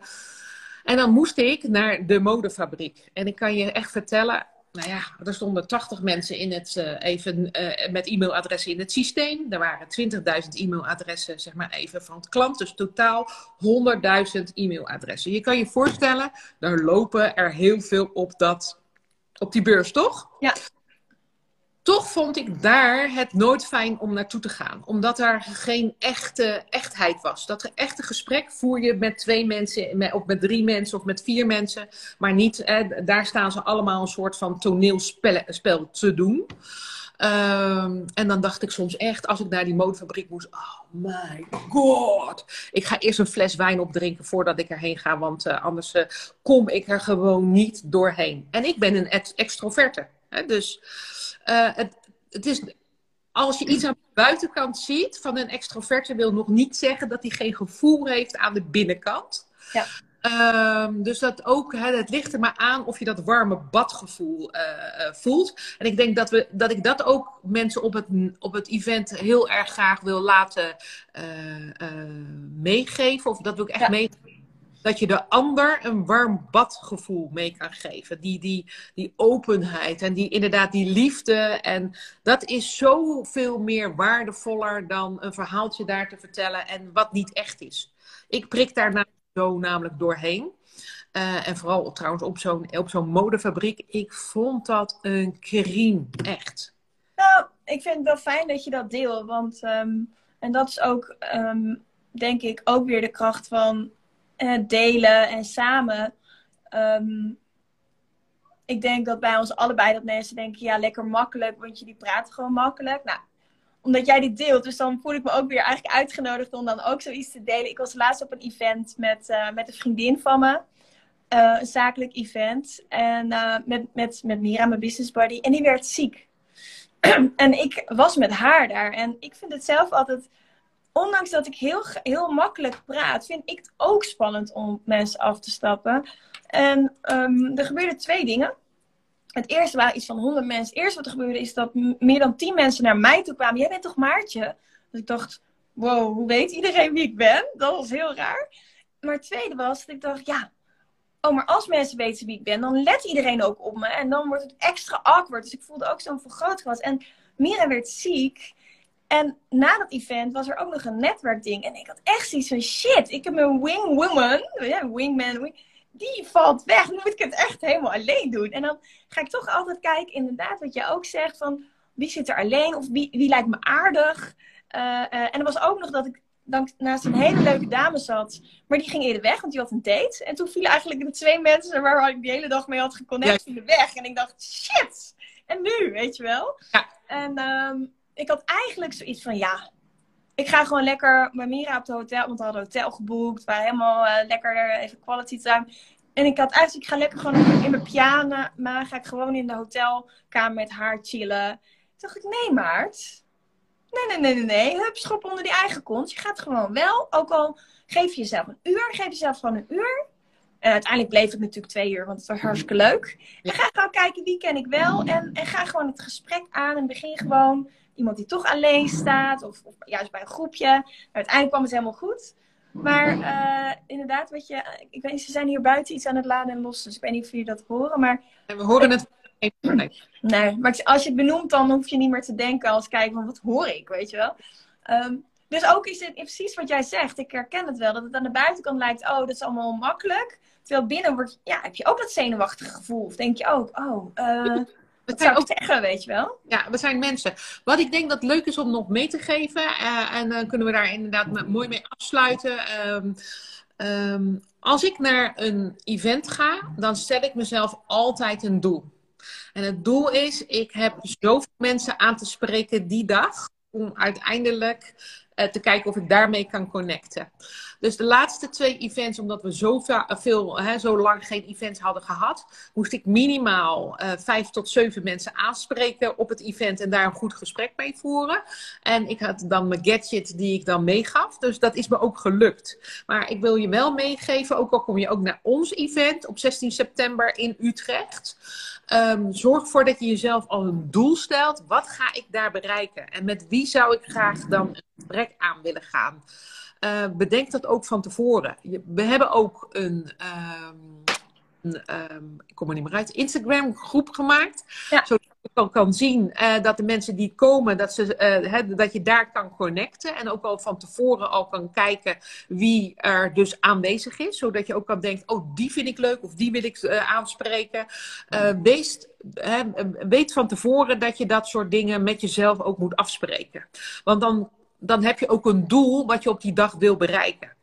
En dan moest ik naar de modefabriek. En ik kan je echt vertellen, nou ja, er stonden 80 mensen in het, uh, even uh, met e-mailadressen in het systeem. Er waren 20.000 e-mailadressen, zeg maar even van het klant. Dus totaal 100.000 e-mailadressen. Je kan je voorstellen, er lopen er heel veel op, dat, op die beurs, toch? Ja toch vond ik daar het nooit fijn om naartoe te gaan. Omdat er geen echte echtheid was. Dat echte gesprek voer je met twee mensen, of met drie mensen of met vier mensen. Maar niet, eh, daar staan ze allemaal een soort van toneelspel te doen. Um, en dan dacht ik soms echt, als ik naar die modefabriek moest, oh my god. Ik ga eerst een fles wijn opdrinken voordat ik erheen ga, want uh, anders uh, kom ik er gewoon niet doorheen. En ik ben een extroverte. Dus uh, het, het is, als je iets aan de buitenkant ziet van een extroverte, wil nog niet zeggen dat hij geen gevoel heeft aan de binnenkant. Ja. Um, dus dat ook, het ligt er maar aan of je dat warme badgevoel uh, uh, voelt. En ik denk dat, we, dat ik dat ook mensen op het, op het event heel erg graag wil laten uh, meegeven. Of dat wil ik echt ja. meegeven dat je de ander een warm badgevoel mee kan geven. Die, die, die openheid en die, inderdaad die liefde. En dat is zoveel meer waardevoller dan een verhaaltje daar te vertellen en wat niet echt is. Ik prik daar zo namelijk doorheen. Uh, en vooral op, trouwens op zo'n op zo'n modefabriek. Ik vond dat een kriem, echt. Nou, ik vind het wel fijn dat je dat deelt. Want, um, en dat is ook, um, denk ik, ook weer de kracht van uh, delen en samen. Um, ik denk dat bij ons allebei dat mensen denken, ja, lekker makkelijk, want jullie praten gewoon makkelijk. Nou, omdat jij dit deelt, dus dan voel ik me ook weer eigenlijk uitgenodigd om dan ook zoiets te delen. Ik was laatst op een event met, uh, met een vriendin van me. Uh, een zakelijk event. En met, met, met Mira, mijn business buddy. En die werd ziek. en ik was met haar daar. En ik vind het zelf altijd ondanks dat ik heel, heel makkelijk praat, vind ik het ook spannend om mensen af te stappen. En um, er gebeurden twee dingen. Het eerste waren iets van 100 mensen. Het eerste wat er gebeurde is dat meer dan 10 mensen naar mij toe kwamen. Jij bent toch Maartje? Dus ik dacht, wow, hoe weet iedereen wie ik ben? Dat was heel raar. Maar het tweede was dat ik dacht, ja, oh, maar als mensen weten wie ik ben, dan let iedereen ook op me. En dan wordt het extra awkward. Dus ik voelde ook zo'n vergrootglas. En Mira werd ziek. En na dat event was er ook nog een netwerkding. En ik had echt zoiets van shit, ik heb een wingwoman, ja, wingman, wing, die valt weg. Nu moet ik het echt helemaal alleen doen. En dan ga ik toch altijd kijken, inderdaad, wat jij ook zegt, van wie zit er alleen of wie, wie lijkt me aardig. Uh, uh, en er was ook nog dat ik dank, naast een hele leuke dame zat, maar die ging eerder weg, want die had een date. En toen vielen eigenlijk de twee mensen waar ik die hele dag mee had geconnect, vielen weg. En ik dacht, shit, en nu, weet je wel? Ja. En um, ik had eigenlijk zoiets van, ja, ik ga gewoon lekker met Mira op het hotel, want we hadden hotel geboekt. We waren helemaal uh, lekker even quality time. En ik had eigenlijk, ik ga lekker gewoon in mijn piano, maar ga ik gewoon in de hotelkamer met haar chillen. Toen dacht ik, nee Maart, nee, nee, nee, nee, nee, hup, schop onder die eigen kont. Je gaat gewoon wel, ook al geef je jezelf een uur, geef jezelf gewoon een uur. En uiteindelijk bleef ik natuurlijk twee uur, want het was hartstikke leuk. En ga gewoon kijken wie ken ik wel. En, en ga gewoon het gesprek aan en begin gewoon iemand die toch alleen staat, of, of juist bij een groepje. Maar uiteindelijk kwam het helemaal goed. Maar uh, inderdaad, weet je, ik weet, ze zijn hier buiten iets aan het laden en los, dus ik weet niet of jullie dat horen, maar... En we horen het Nee, maar als je het benoemt, dan hoef je niet meer te denken als kijken van, wat hoor ik, weet je wel. Um, dus ook is het precies wat jij zegt. Ik herken het wel. Dat het aan de buitenkant lijkt, oh, dat is allemaal makkelijk. Terwijl binnen wordt, ja, heb je ook dat zenuwachtige gevoel. Of denk je ook, oh, uh, dat zou ik zeggen, weet je wel. Ja, we zijn mensen. Wat ik denk dat leuk is om nog mee te geven, uh, en dan kunnen we daar inderdaad mooi mee afsluiten. Um, um, als ik naar een event ga, dan stel ik mezelf altijd een doel. En het doel is, ik heb zoveel mensen aan te spreken die dag, om uiteindelijk uh, te kijken of ik daarmee kan connecten. Dus de laatste twee events, omdat we zo, veel, hè, zo lang geen events hadden gehad, moest ik minimaal uh, vijf tot zeven mensen aanspreken op het event en daar een goed gesprek mee voeren. En ik had dan mijn gadget die ik dan meegaf. Dus dat is me ook gelukt. Maar ik wil je wel meegeven, ook al kom je ook naar ons event op 16 september in Utrecht. Um, zorg ervoor dat je jezelf al een doel stelt. Wat ga ik daar bereiken? En met wie zou ik graag dan een gesprek aan willen gaan? Uh, bedenk dat ook van tevoren. we hebben ook een, um, een um, ik kom er niet meer uit, Instagram groep gemaakt. Ja. Zodat je kan, kan zien uh, dat de mensen die komen, dat, ze, uh, he, dat je daar kan connecten. En ook al van tevoren al kan kijken wie er dus aanwezig is. Zodat je ook kan denken, oh die vind ik leuk of die wil ik aanspreken. wees weet van tevoren dat je dat soort dingen met jezelf ook moet afspreken. Want dan dan heb je ook een doel wat je op die dag wil bereiken.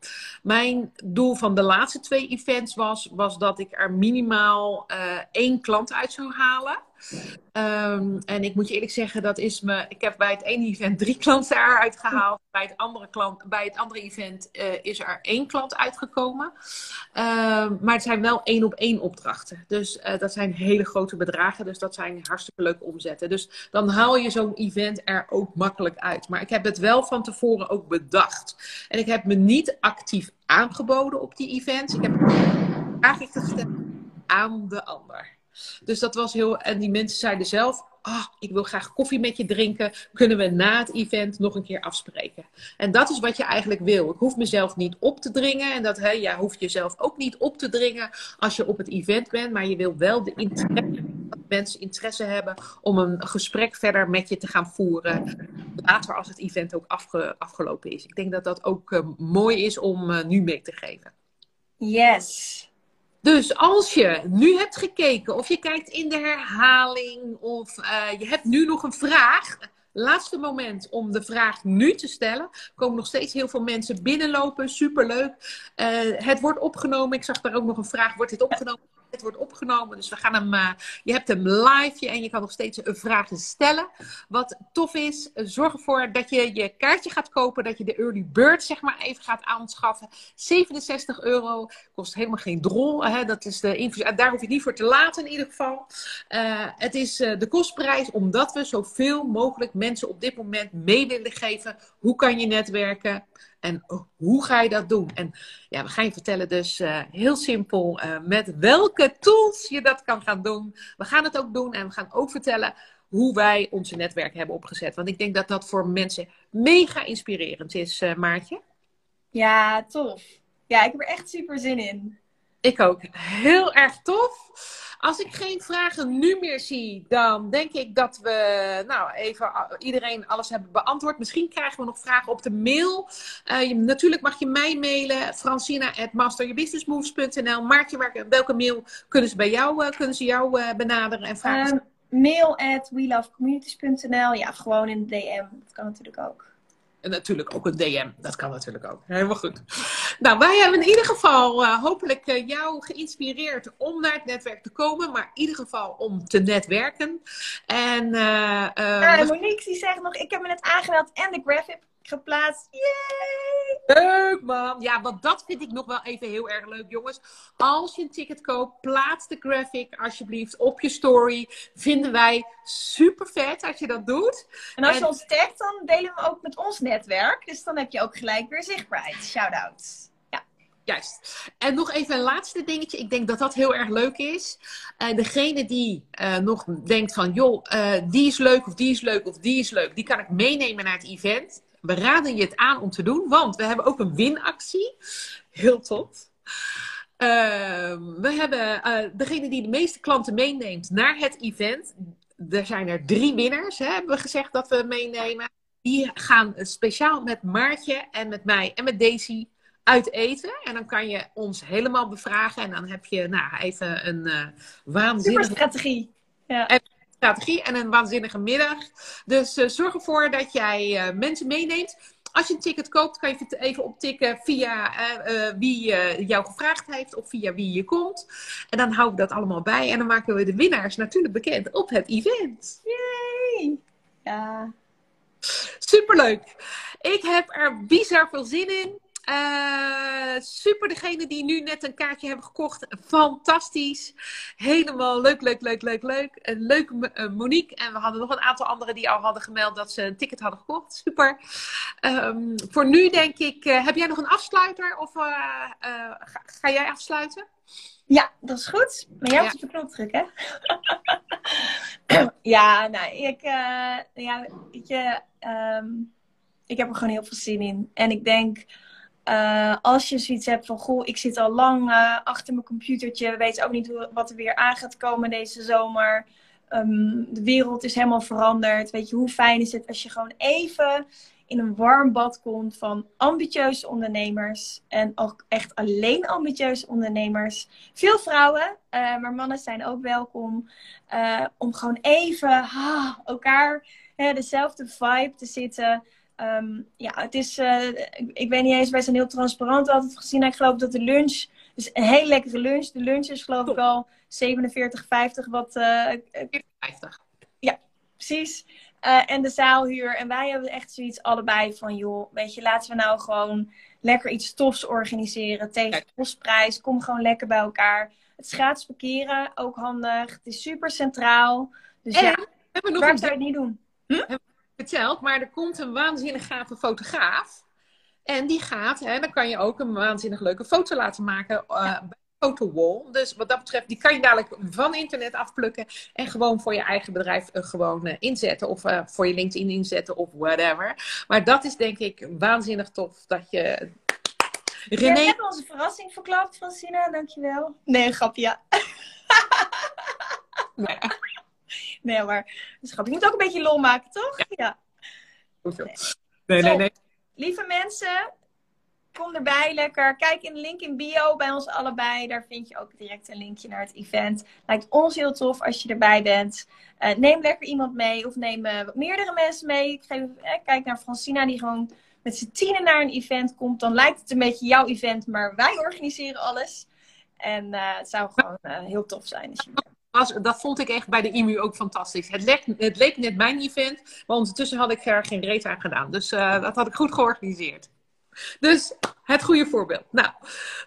Mijn doel van de laatste twee events was, was dat ik er minimaal uh, één klant uit zou halen. Um, en ik moet je eerlijk zeggen, dat is me. Ik heb bij het ene event drie klanten eruit gehaald. Bij het andere, klant, bij het andere event uh, is er één klant uitgekomen. Um, maar het zijn wel één op één opdrachten. Dus uh, dat zijn hele grote bedragen. Dus dat zijn hartstikke leuke omzetten. Dus dan haal je zo'n event er ook makkelijk uit. Maar ik heb het wel van tevoren ook bedacht. En ik heb me niet actief aangeboden op die events. Ik heb eigenlijk gesteld aan de ander. Dus dat was heel. En die mensen zeiden zelf: Ah, ik wil graag koffie met je drinken. Kunnen we na het event nog een keer afspreken? En dat is wat je eigenlijk wil. Ik hoef mezelf niet op te dringen. En dat hè, jij hoeft jezelf ook niet op te dringen als je op het event bent. Maar je wil wel de interesse, dat mensen interesse hebben om een gesprek verder met je te gaan voeren. Later als het event ook afge, afgelopen is. Ik denk dat dat ook uh, mooi is om uh, nu mee te geven. Yes. Dus als je nu hebt gekeken of je kijkt in de herhaling of uh, je hebt nu nog een vraag, laatste moment om de vraag nu te stellen. Er komen nog steeds heel veel mensen binnenlopen, superleuk. Uh, het wordt opgenomen. Ik zag daar ook nog een vraag, wordt dit opgenomen? Het wordt opgenomen, dus we gaan hem. Uh, je hebt hem live en je kan nog steeds vraag stellen. Wat tof is, zorg ervoor dat je je kaartje gaat kopen, dat je de early bird zeg maar even gaat aanschaffen. 67 euro kost helemaal geen drol. Hè? Dat is de daar hoef je niet voor te laten in ieder geval. Uh, het is de kostprijs omdat we zoveel mogelijk mensen op dit moment mee willen geven. Hoe kan je netwerken? En hoe ga je dat doen? En ja, we gaan je vertellen dus uh, heel simpel uh, met welke tools je dat kan gaan doen. We gaan het ook doen en we gaan ook vertellen hoe wij onze netwerk hebben opgezet. Want ik denk dat dat voor mensen mega inspirerend is, uh, Maartje. Ja, tof. Ja, ik heb er echt super zin in. Ik ook. Heel erg tof. Als ik geen vragen nu meer zie, dan denk ik dat we nou, even iedereen alles hebben beantwoord. Misschien krijgen we nog vragen op de mail. Je, natuurlijk mag je mij mailen, francina.masteryourbusinessmoves.nl. Maartje, waar, welke mail kunnen ze bij jou, uh, kunnen ze jou uh, benaderen en vragen? Um, mail at welovecommunities.nl. Ja, gewoon in de DM. Dat kan natuurlijk ook. En natuurlijk ook een DM. Dat kan natuurlijk ook. Helemaal goed. Nou, wij hebben in ieder geval uh, hopelijk uh, jou geïnspireerd om naar het netwerk te komen. Maar in ieder geval om te netwerken. En, uh, ja, Monique die zegt nog, ik heb me net aangemeld en de graphic geplaatst. Yay! Leuk man! Ja, want dat vind ik nog wel even heel erg leuk, jongens. Als je een ticket koopt, plaats de graphic alsjeblieft op je story. Vinden wij super vet als je dat doet. En als en... je ons tagt, dan delen we ook met ons netwerk. Dus dan heb je ook gelijk weer zichtbaarheid. Shout-outs. Juist. En nog even een laatste dingetje. Ik denk dat dat heel erg leuk is. Uh, degene die uh, nog denkt van, joh, uh, die is leuk of die is leuk of die is leuk. Die kan ik meenemen naar het event we raden je het aan om te doen, want we hebben ook een winactie. Heel tof. Uh, we hebben uh, degene die de meeste klanten meeneemt naar het event. Er zijn er drie winnaars, hè, hebben we gezegd dat we meenemen. Die gaan speciaal met Maartje en met mij en met Daisy uit eten. En dan kan je ons helemaal bevragen. En dan heb je nou, even een uh, waanzinnige... strategie. Ja. En strategie en een waanzinnige middag. Dus uh, zorg ervoor dat jij uh, mensen meeneemt. Als je een ticket koopt, kan je het even optikken via uh, wie jou gevraagd heeft of via wie je komt. En dan houden we dat allemaal bij. En dan maken we de winnaars natuurlijk bekend op het event. Yay! Ja. Superleuk. Ik heb er bizar veel zin in. Uh, super, degene die nu net een kaartje hebben gekocht. Fantastisch. Helemaal leuk, leuk, leuk, leuk, leuk. Een leuke uh, Monique. En we hadden nog een aantal anderen die al hadden gemeld dat ze een ticket hadden gekocht. Super. Um, voor nu denk ik, uh, heb jij nog een afsluiter? Of ga, ga, jij afsluiten? Ja, dat is goed. Maar jij moet ja. op de knop drukken. ja, nou, ik, ja, weet je, um, ik heb er gewoon heel veel zin in. En ik denk uh, als je zoiets hebt van, goh, ik zit al lang uh, achter mijn computertje, we weten ook niet hoe, wat er weer aan gaat komen deze zomer. Um, de wereld is helemaal veranderd. Weet je, hoe fijn is het als je gewoon even in een warm bad komt van ambitieuze ondernemers. En ook echt alleen ambitieuze ondernemers. Veel vrouwen, uh, maar mannen zijn ook welkom. om gewoon even elkaar hè, dezelfde vibe te zitten. Um, ja, het is, uh, ik, ik, weet niet eens, wij zijn heel transparant altijd gezien. Ik geloof dat de lunch, dus een hele lekkere lunch. De lunch is geloof ik al 47,50 wat... Uh, 50. Ja, precies. Uh, en de zaalhuur. En wij hebben echt zoiets allebei van, joh, weet je, laten we nou gewoon lekker iets tofs organiseren tegen kostprijs. Kom gewoon lekker bij elkaar. Het is gratis parkeren, ook handig. Het is super centraal. Dus en, ja, hebben we nog waar zou je het niet doen? Hm? Verteld, maar er komt een waanzinnig gave fotograaf. En die gaat, hè, dan kan je ook een waanzinnig leuke foto laten maken uh, bij Photowall. Dus wat dat betreft, die kan je dadelijk van internet afplukken en gewoon voor je eigen bedrijf uh, gewoon uh, inzetten. Of voor je LinkedIn inzetten of whatever. Maar dat is denk ik waanzinnig tof dat je... René... Je hebt onze verrassing verklapt, Francina. Dankjewel. Nee, een grapje, ja. nee. Nee, maar schat, je moet ook een beetje lol maken, toch? Ja. ja. Nee, nee, nee. Lieve mensen, kom erbij lekker. Kijk in de link in bio bij ons allebei. Daar vind je ook direct een linkje naar het event. Lijkt ons heel tof als je erbij bent. Uh, neem lekker iemand mee of neem uh, meerdere mensen mee. Ik geef, eh, kijk naar Francina die gewoon met z'n tienen naar een event komt. Dan lijkt het een beetje jouw event, maar wij organiseren alles. En het zou gewoon heel tof zijn als je was, dat vond ik echt bij de IMU ook fantastisch. Het leek, het leek net mijn event, maar ondertussen had ik er geen reet aan gedaan. Dus uh, dat had ik goed georganiseerd. Dus het goede voorbeeld. Nou,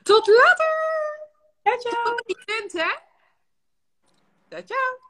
tot later! Ciao, ciao! Tot event, hè? Ciao, ciao!